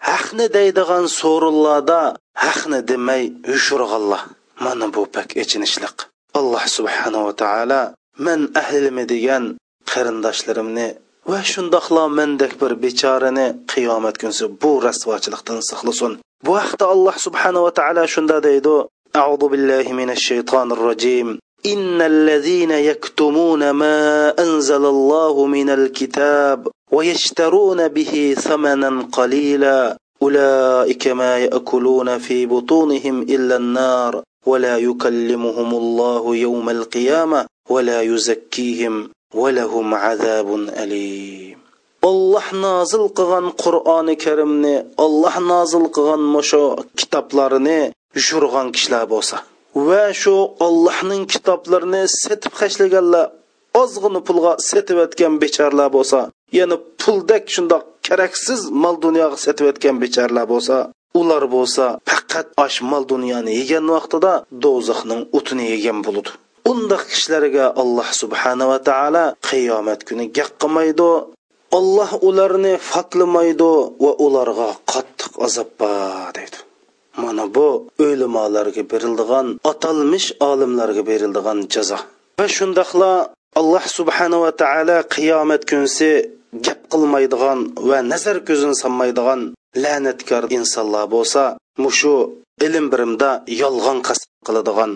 Haqni deydigan so'rinlarda haqni demay yushurg'anlar mana bu pak echinishliq alloh subhanava taolo man ahlimi degan qarindoshlarimni va shundoqla mendek bir bechorani qiyomat kunsi bu rasvochilikdan saqlasin. Bu haqda alloh subhanava taolo shunda deydi أعوذ بالله من الشيطان الرجيم. إن الذين يكتمون ما أنزل الله من الكتاب ويشترون به ثمنا قليلا أولئك ما يأكلون في بطونهم إلا النار ولا يكلمهم الله يوم القيامة ولا يزكيهم ولهم عذاب أليم. Olloh nozil qilgan qur'oni karimni olloh nozil qilgan mushu kitoblarini yurg'an kishilar bo'lsa va shu ollohning kitoblarini setib hashlaganlar ozg'ini pulga setib o'tgan bechorlar bo'lsa ya'ni puldek shundoq keraksiz mol dunyoga setib o'tgan bechorlar bo'lsa ular bo'lsa faqat osh mol dunyoni yegan vaqtida do'zaxning o'tini yegan bo'ladi undaq kishilarga alloh subhanava taolo qiyomat kuni gap qilmaydi. Olloh ularni fatlamaydi va ularga qattiq azob bor deydi. Mana bu o'limolarga berildigan atalmish olimlarga berildigan jazo. Va shundoqla alloh subhanava taolo qiyomat kunsi gap qilmaydigan va nazar ko'zini solmaydigan la'natkor insonlar bo'lsa mushu ilm birimda yolg'on qasd qiladigan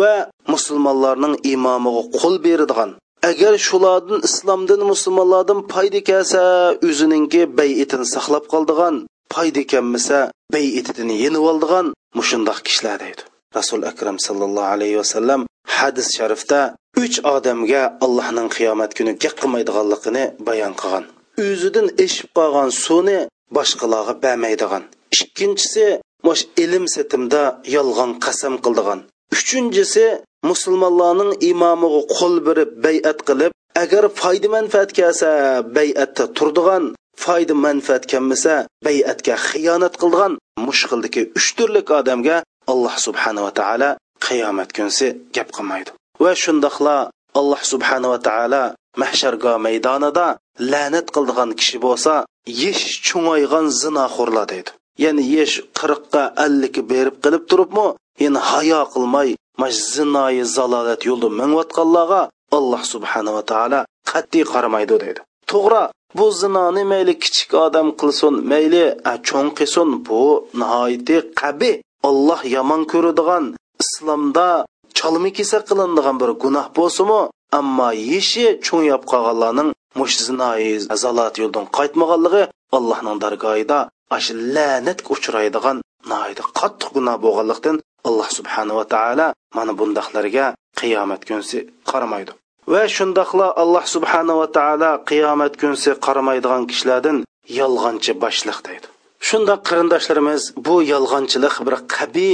va musulmonlarning imomiga qo'l beradigan agar shulardan islomdan musulmonlardan foyda kelsa o'zininki bayitini saqlab qoldigan foyda kelmasa bayitini yenib oldigan mushundoq kishilar deydi rasul akram sallallohu alayhi vasallam hadis sharifda uch odamga allohning qiyomat kuni gap qilmaydiganligini bayon qilgan. O'zidan eshib qolgan suvni boshqalarga bermaydigan. Ikkinchisi mosh ilm setimda yolg'on qasam qildigan. Uchinchisi musulmonlarning imomiga qo'l berib bay'at qilib agar foyda manfaat kelsa bay'atda turdigan foyda manfaat kelmasa bay'atga xiyonat qilgan mushqildiki uch turlik odamga alloh subhanava taolo qiyomat kunsi gap qilmaydi. Va shundoqla alloh subhanava taolo mahshargo maydonida la'nat qildigan kishi bo'lsa yesh cho'ngaygan zinoxo'rlar deydi. Ya'ni yesh qirqqa ellikka berib qilib turibmi yana hayo qilmay mash zinoyi zalolat yo'lda mingayotganlarga alloh subhanava taolo qat'iy qaramaydi deydi. To'g'ri bu zinoni mayli kichik odam qilsin mayli cho'ng qilsin bu nihoyatda qabi olloh yomon ko'radigan islomda chalmi kesa qilinadigan bir gunoh bo'lsimi ammo yeshi cho'ngab qolganlarning mush zinoyi zalolat yo'ldan qaytmaganligi allohning dargohida ash la'natga uchraydigan qattiq gunoh bo'lganlikdan alloh subhanava taolo mana bundaqlarga qiyomat kunsi qaramaydi. Va shundoqla alloh subhanava taolo qiyomat kunsi qaramaydigan kishilardan yolg'onchi boshliq deydi. Shundoq qarindoshlarimiz bu yolg'onchilik bir qabi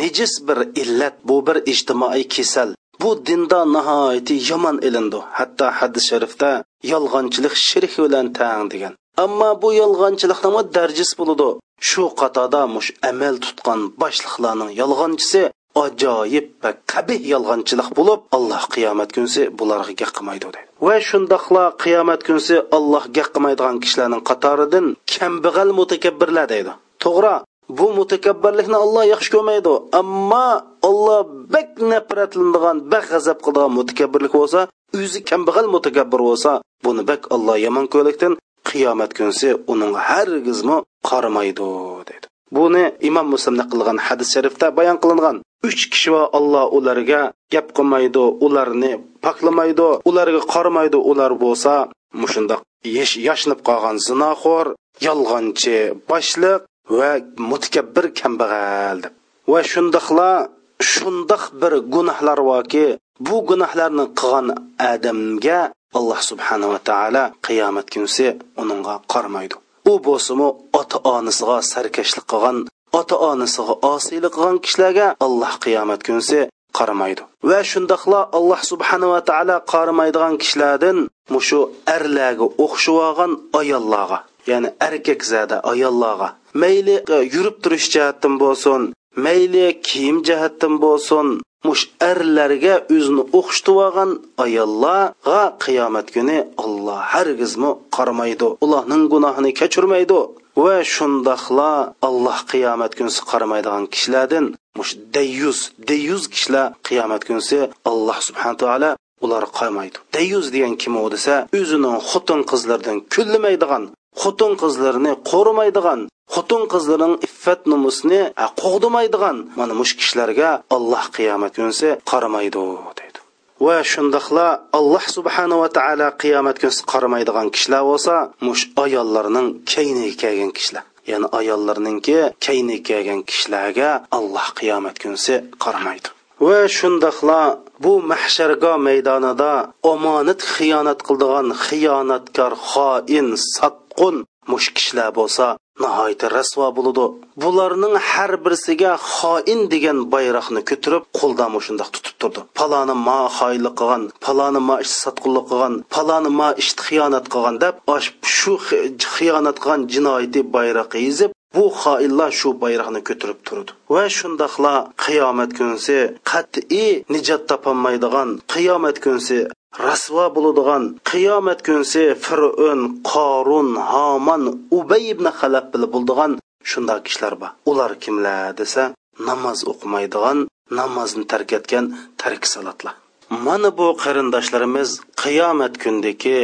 nejis bir illat bu bir ijtimoiy kasal. Bu dinda nihoyatda yomon ilindi hatto hadis sharifda yolg'onchilik shirk bilan tang degan. Ammo bu yolg'onchilikning darjasi bo'ladi shu qatorda mush amal tutgan boshliqlarning yolg'onchisi ajoyib va qabih yolg'onchilik bo'lib alloh qiyomat kunsi bularga gap qilmaydi deydi va shundoqla qiyomat kunsi alloh gap qilmaydigan kishilarning qatoridan kambag'al mutakabbirlar deydi. To'g'ri bu mutakabbirlikni olloh yaxshi ko'rmaydi. Ammo olloh bak nafratlanadigan bak g'azab qiladigan mutakabbirlik bo'lsa o'zi kambag'al mutakabbir bo'lsa buni bak olloh yomon ko'rlikdan qiyomat kunsi uning hargizmi qaramaydi dedi. Buni imom muslimda qilgan hadis sharifda bayon qilingan. Uch kishi va olloh ularga gap qilmaydi ularni poklamaydi ularga qaramaydi. Ular bo'lsa mushundoq yashnib qolgan zinoxo'r yolg'onchi boshliq va mutakabbir kambag'al deb. Va shundoqla shundoq bir gunohlar borki bu gunohlarni qilgan odamga alloh subhanava taolo qiyomat kunisi uningga qaramaydi u bo'lsimi ota onasiga sarkashlik qilgan ota onasiga osiylik qilgan kishilarga alloh qiyomat kunisi qaramaydi va shundoqla alloh subhanava taolo qaramaydigan kishilardan mushu arlarga o'xshab olgan ayollarga ya'ni erkak zada ayollarga. Mayli yurib turish jihatdan bo'lsin mayli kiyim jihatdan bo'lsin mush erlarga o'zini o'xshitib olgan ayollarga qiyomat kuni alloh hargizmi qaramaydi. Ularning gunohini kechirmaydi va shundoqla alloh qiyomat kunsi qaramaydigan kishilardan mush dayyuz dayyuz kishilar qiyomat kunsi alloh subhanahu taolo ular qolmaydi dayyuz degan kim u desa o'zining xotin qizlardan kullimaydigan xotin qizlarini qo'rimaydigan xotin qizlarning iffat nomusini e, qo'g'dimaydigan mana mush kishilarga alloh qiyomat kunsi qaramaydi deydi. Va shundoqla alloh subhanava taolo qiyomat kunsi qaramaydigan kishilar bo'lsa mush ayollarning kayniga kelgan kishilar. Ya'ni ayollarninki kayniga kelgan kishilarga alloh qiyomat kunsi qaramaydi. Va shundoqla bu mahsharga maydonida omonat xiyonat qildigan xiyonatkor xoin satqun mush kishilar bo'lsa nihoyatda rasvo bo'ladi. Bularning har birisiga xoin degan bayroqni ko'tarib qo'lda shundoq tutib turdi. Paloni ma xoinlik qilgan paloni ma ish sotqinlik qilgan paloni ma ish xiyonat qilgan deb shu xiyonat qilgan jinoyati bayroqi yezib bu xoinlar shu bayroqni ko'tarib turdi. Va shundoqla qiyomat kunsi qat'iy nijot topolmaydigan qiyomat kunsi rasvo bo'ladigan qiyomat kunsi fir'un qorun haman ubay ibn halab bilib bo'ldigan shunday kishilar bor. Ular kimlar desa namoz o'qimaydigan namozni tark etgan tark salatlar. Mana bu qarindoshlarimiz qiyomat kundagi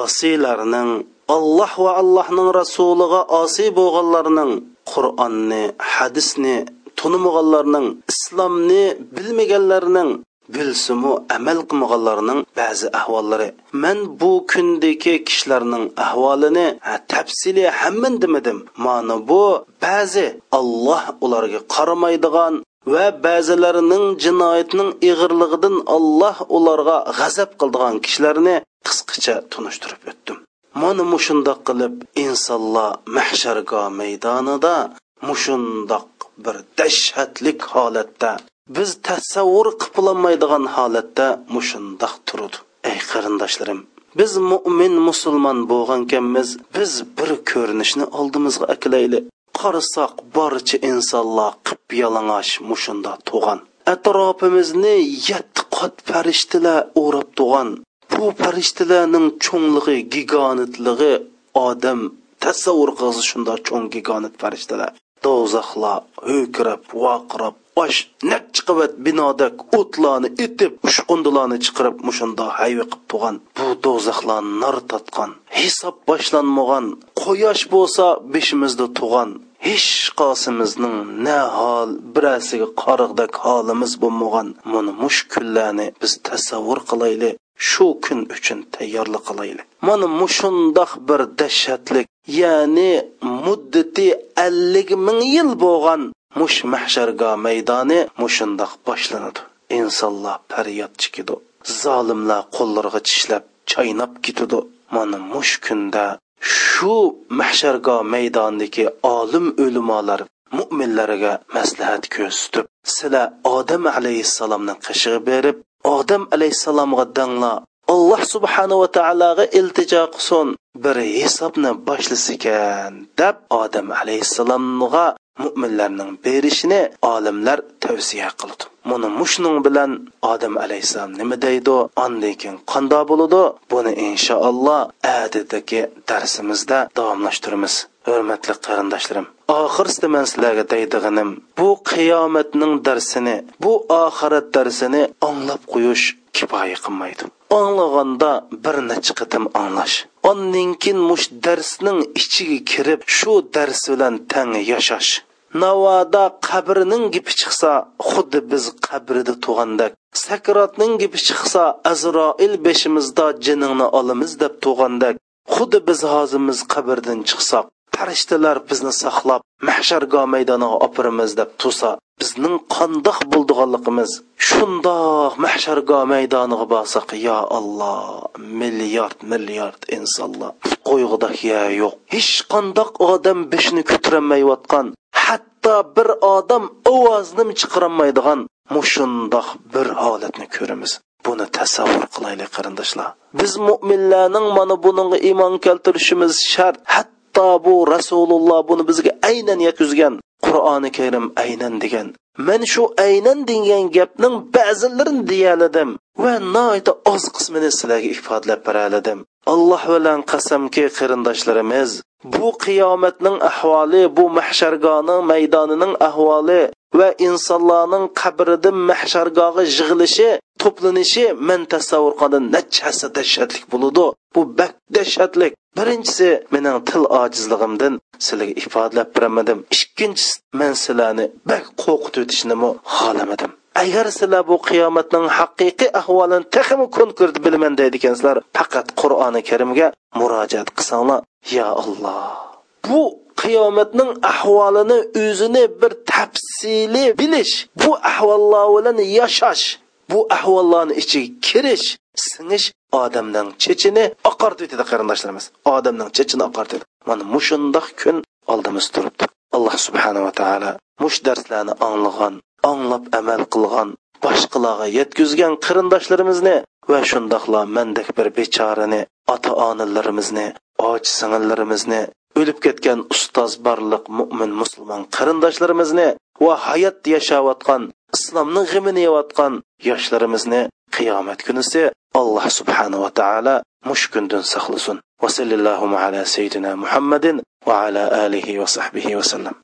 osiylarning alloh va allohning rasuliga osiy bo'lganlarning qur'onni hadisni tunimag'anlarning islomni bilmaganlarning bilsimu amal qilmaganlarning ba'zi ahvollari. Man bu kundagi kishilarning ahvolini tafsili hamman demadim. Mana bu ba'zi olloh ularga qaramaydigan va ba'zilarining jinoyatining ig'irligidan olloh ularga g'azab qildigan kishilarni qisqacha tunishtirib o'tdim. Mana mushundoq qilib insonlar mahshargo maydonida mushundoq bir dahshatlik holatda biz tasavvur qilolmaydigan holatda mushundoq turdi ey qarindoshlarim. Biz mo'min musulmon bo'lgankanmiz biz bir ko'rinishni oldimizga akilayli qarasak barcha insonlar qip yalang'och mushunda tug'an atrofimizni yetti qat farishtalar o'rab tug'an bu farishtalarning cho'ngligi gigantligi odam tasavvur qilsa shunda cho'ng gigant farishtalar. Do'zaxlar ho'kirab vaqirab osh necha qavat binodak o'tlarni etib ushqundilarni chiqarib mushunda hayvi qilib bo'lgan bu do'zaxlar nar tatgan hisob boshlanmagan quyosh bo'lsa beshimizda tug'an hech qosimizning na hol birasiga qoriqdak holimiz bo'lmagan. Mana mush kunlarni biz tasavvur qilaylik shu kun uchun tayyorlik qilaylik. Mana mushundoq bir dahshatlik ya'ni muddati ellik ming yil bo'lgan. Mush mahsharga maydoni mushundoq boshlanadi. Insonlar faryod chekidi zolimlar qo'llariga tishlab chaynab ketidi mana mush kunda shu mahsharga maydonidagi olim o'limolar mo'minlarga maslahat ko'rsatib sizlar odam alayhissalomni qishig'i berib odam alayhissalomga danglar alloh subhanava taologa iltijo qilsin bir hisobni boshlasikan deb odam alayhissalomga mo'minlarning berishini olimlar tavsiya qildi. Buni mushning bilan odam alayhissalom nima deydi? Andan keyin qandoq bo'ladi? Buni inshaalloh adidagi darsimizda davomlashtiramiz hurmatli qarindoshlarim. Oxirida man sizlarga deydig'inim bu qiyomatning darsini bu oxirat darsini anglab qo'yish kifoya qilmaydi. Anglaganda bir necha qatim anglash. Ondan keyin mush darsning ichiga kirib shu dars bilan tang yashash. Navoda qabrining gipi chiqsa xuddi biz qabrida tug'andak. Sakratning gipi chiqsa azroil beshimizda jiningni olamiz deb tug'andak. Xuddi biz hozimiz qabrdan chiqsak farishtalar bizni saqlab mahshargo maydoniga opiramiz deb tursa bizning qandoq bo'ldiganligimiz shundoq mahshargo maydoniga borsak yo alloh milliard milliard insonlar qo'yg'udak ya yo'q. Hech qandoq odam beshini ko'tarolmayotgan hatto bir odam ovozni chiqarolmaydigan mushundoq bir holatni ko'ramiz. Buni tasavvur qilaylik qarindoshlar. Biz mo'minlarning mana bunga iymon keltirishimiz shart. Hatto bu rasululloh buni bizga aynan yakuzgan. Qur'oni karim aynan degan men shu aynan degan gapning ba'zilarini deyaladim va noita oz qismini sizlarga ifodalab beraladim alloh bilan qasamki qarindoshlarimiz bu qiyomatning ahvoli bu mahshargoning maydonining ahvoli va insonlarning qabridan mahshargohi yig'ilishi to'planishi men tasavvur qilgan nachasi dahshatlik bo'ladi bu bak dahshatlik. Birinchisi mening til ojizligimdan sizlarga ifodalab beramadim ikkinchisi men sizlarni bak qo'rqitib o'tishnimi xohlamadim. Agar sizlar bu qiyomatning haqiqiy ahvolini texmi konkret bilaman deydigensizlar faqat qur'oni karimga murojaat qilsanglar ya alloh. Bu qiyomatning ahvolini o'zini bir tafsili bilish bu ahvollar bilan yashash bu ahvollarni ichiga kirish singish odamning chechini oqartiydi qarindoshlarimiz. Odamning chechini oqartiydi mana mushundoq kun oldimiz turibdi. Alloh subhanava taolo mush darslarni anglagan anglab amal qilgan boshqalarga yetkazgan qarindoshlarimizni va shundoqla mandek bir bechorani ota onalarimizni och singillarimizni o'lib ketgan ustoz barliq mo'min musulmon qarindoshlarimizni va hayot yashayotgan islomni g'imini yeyotgan yoshlarimizni qiyomat kunisi alloh subhanava taolo mush kundan saqlasin. Va sallallohu ala sayyidina muhammadin va ala alihi va sahbihi vasallam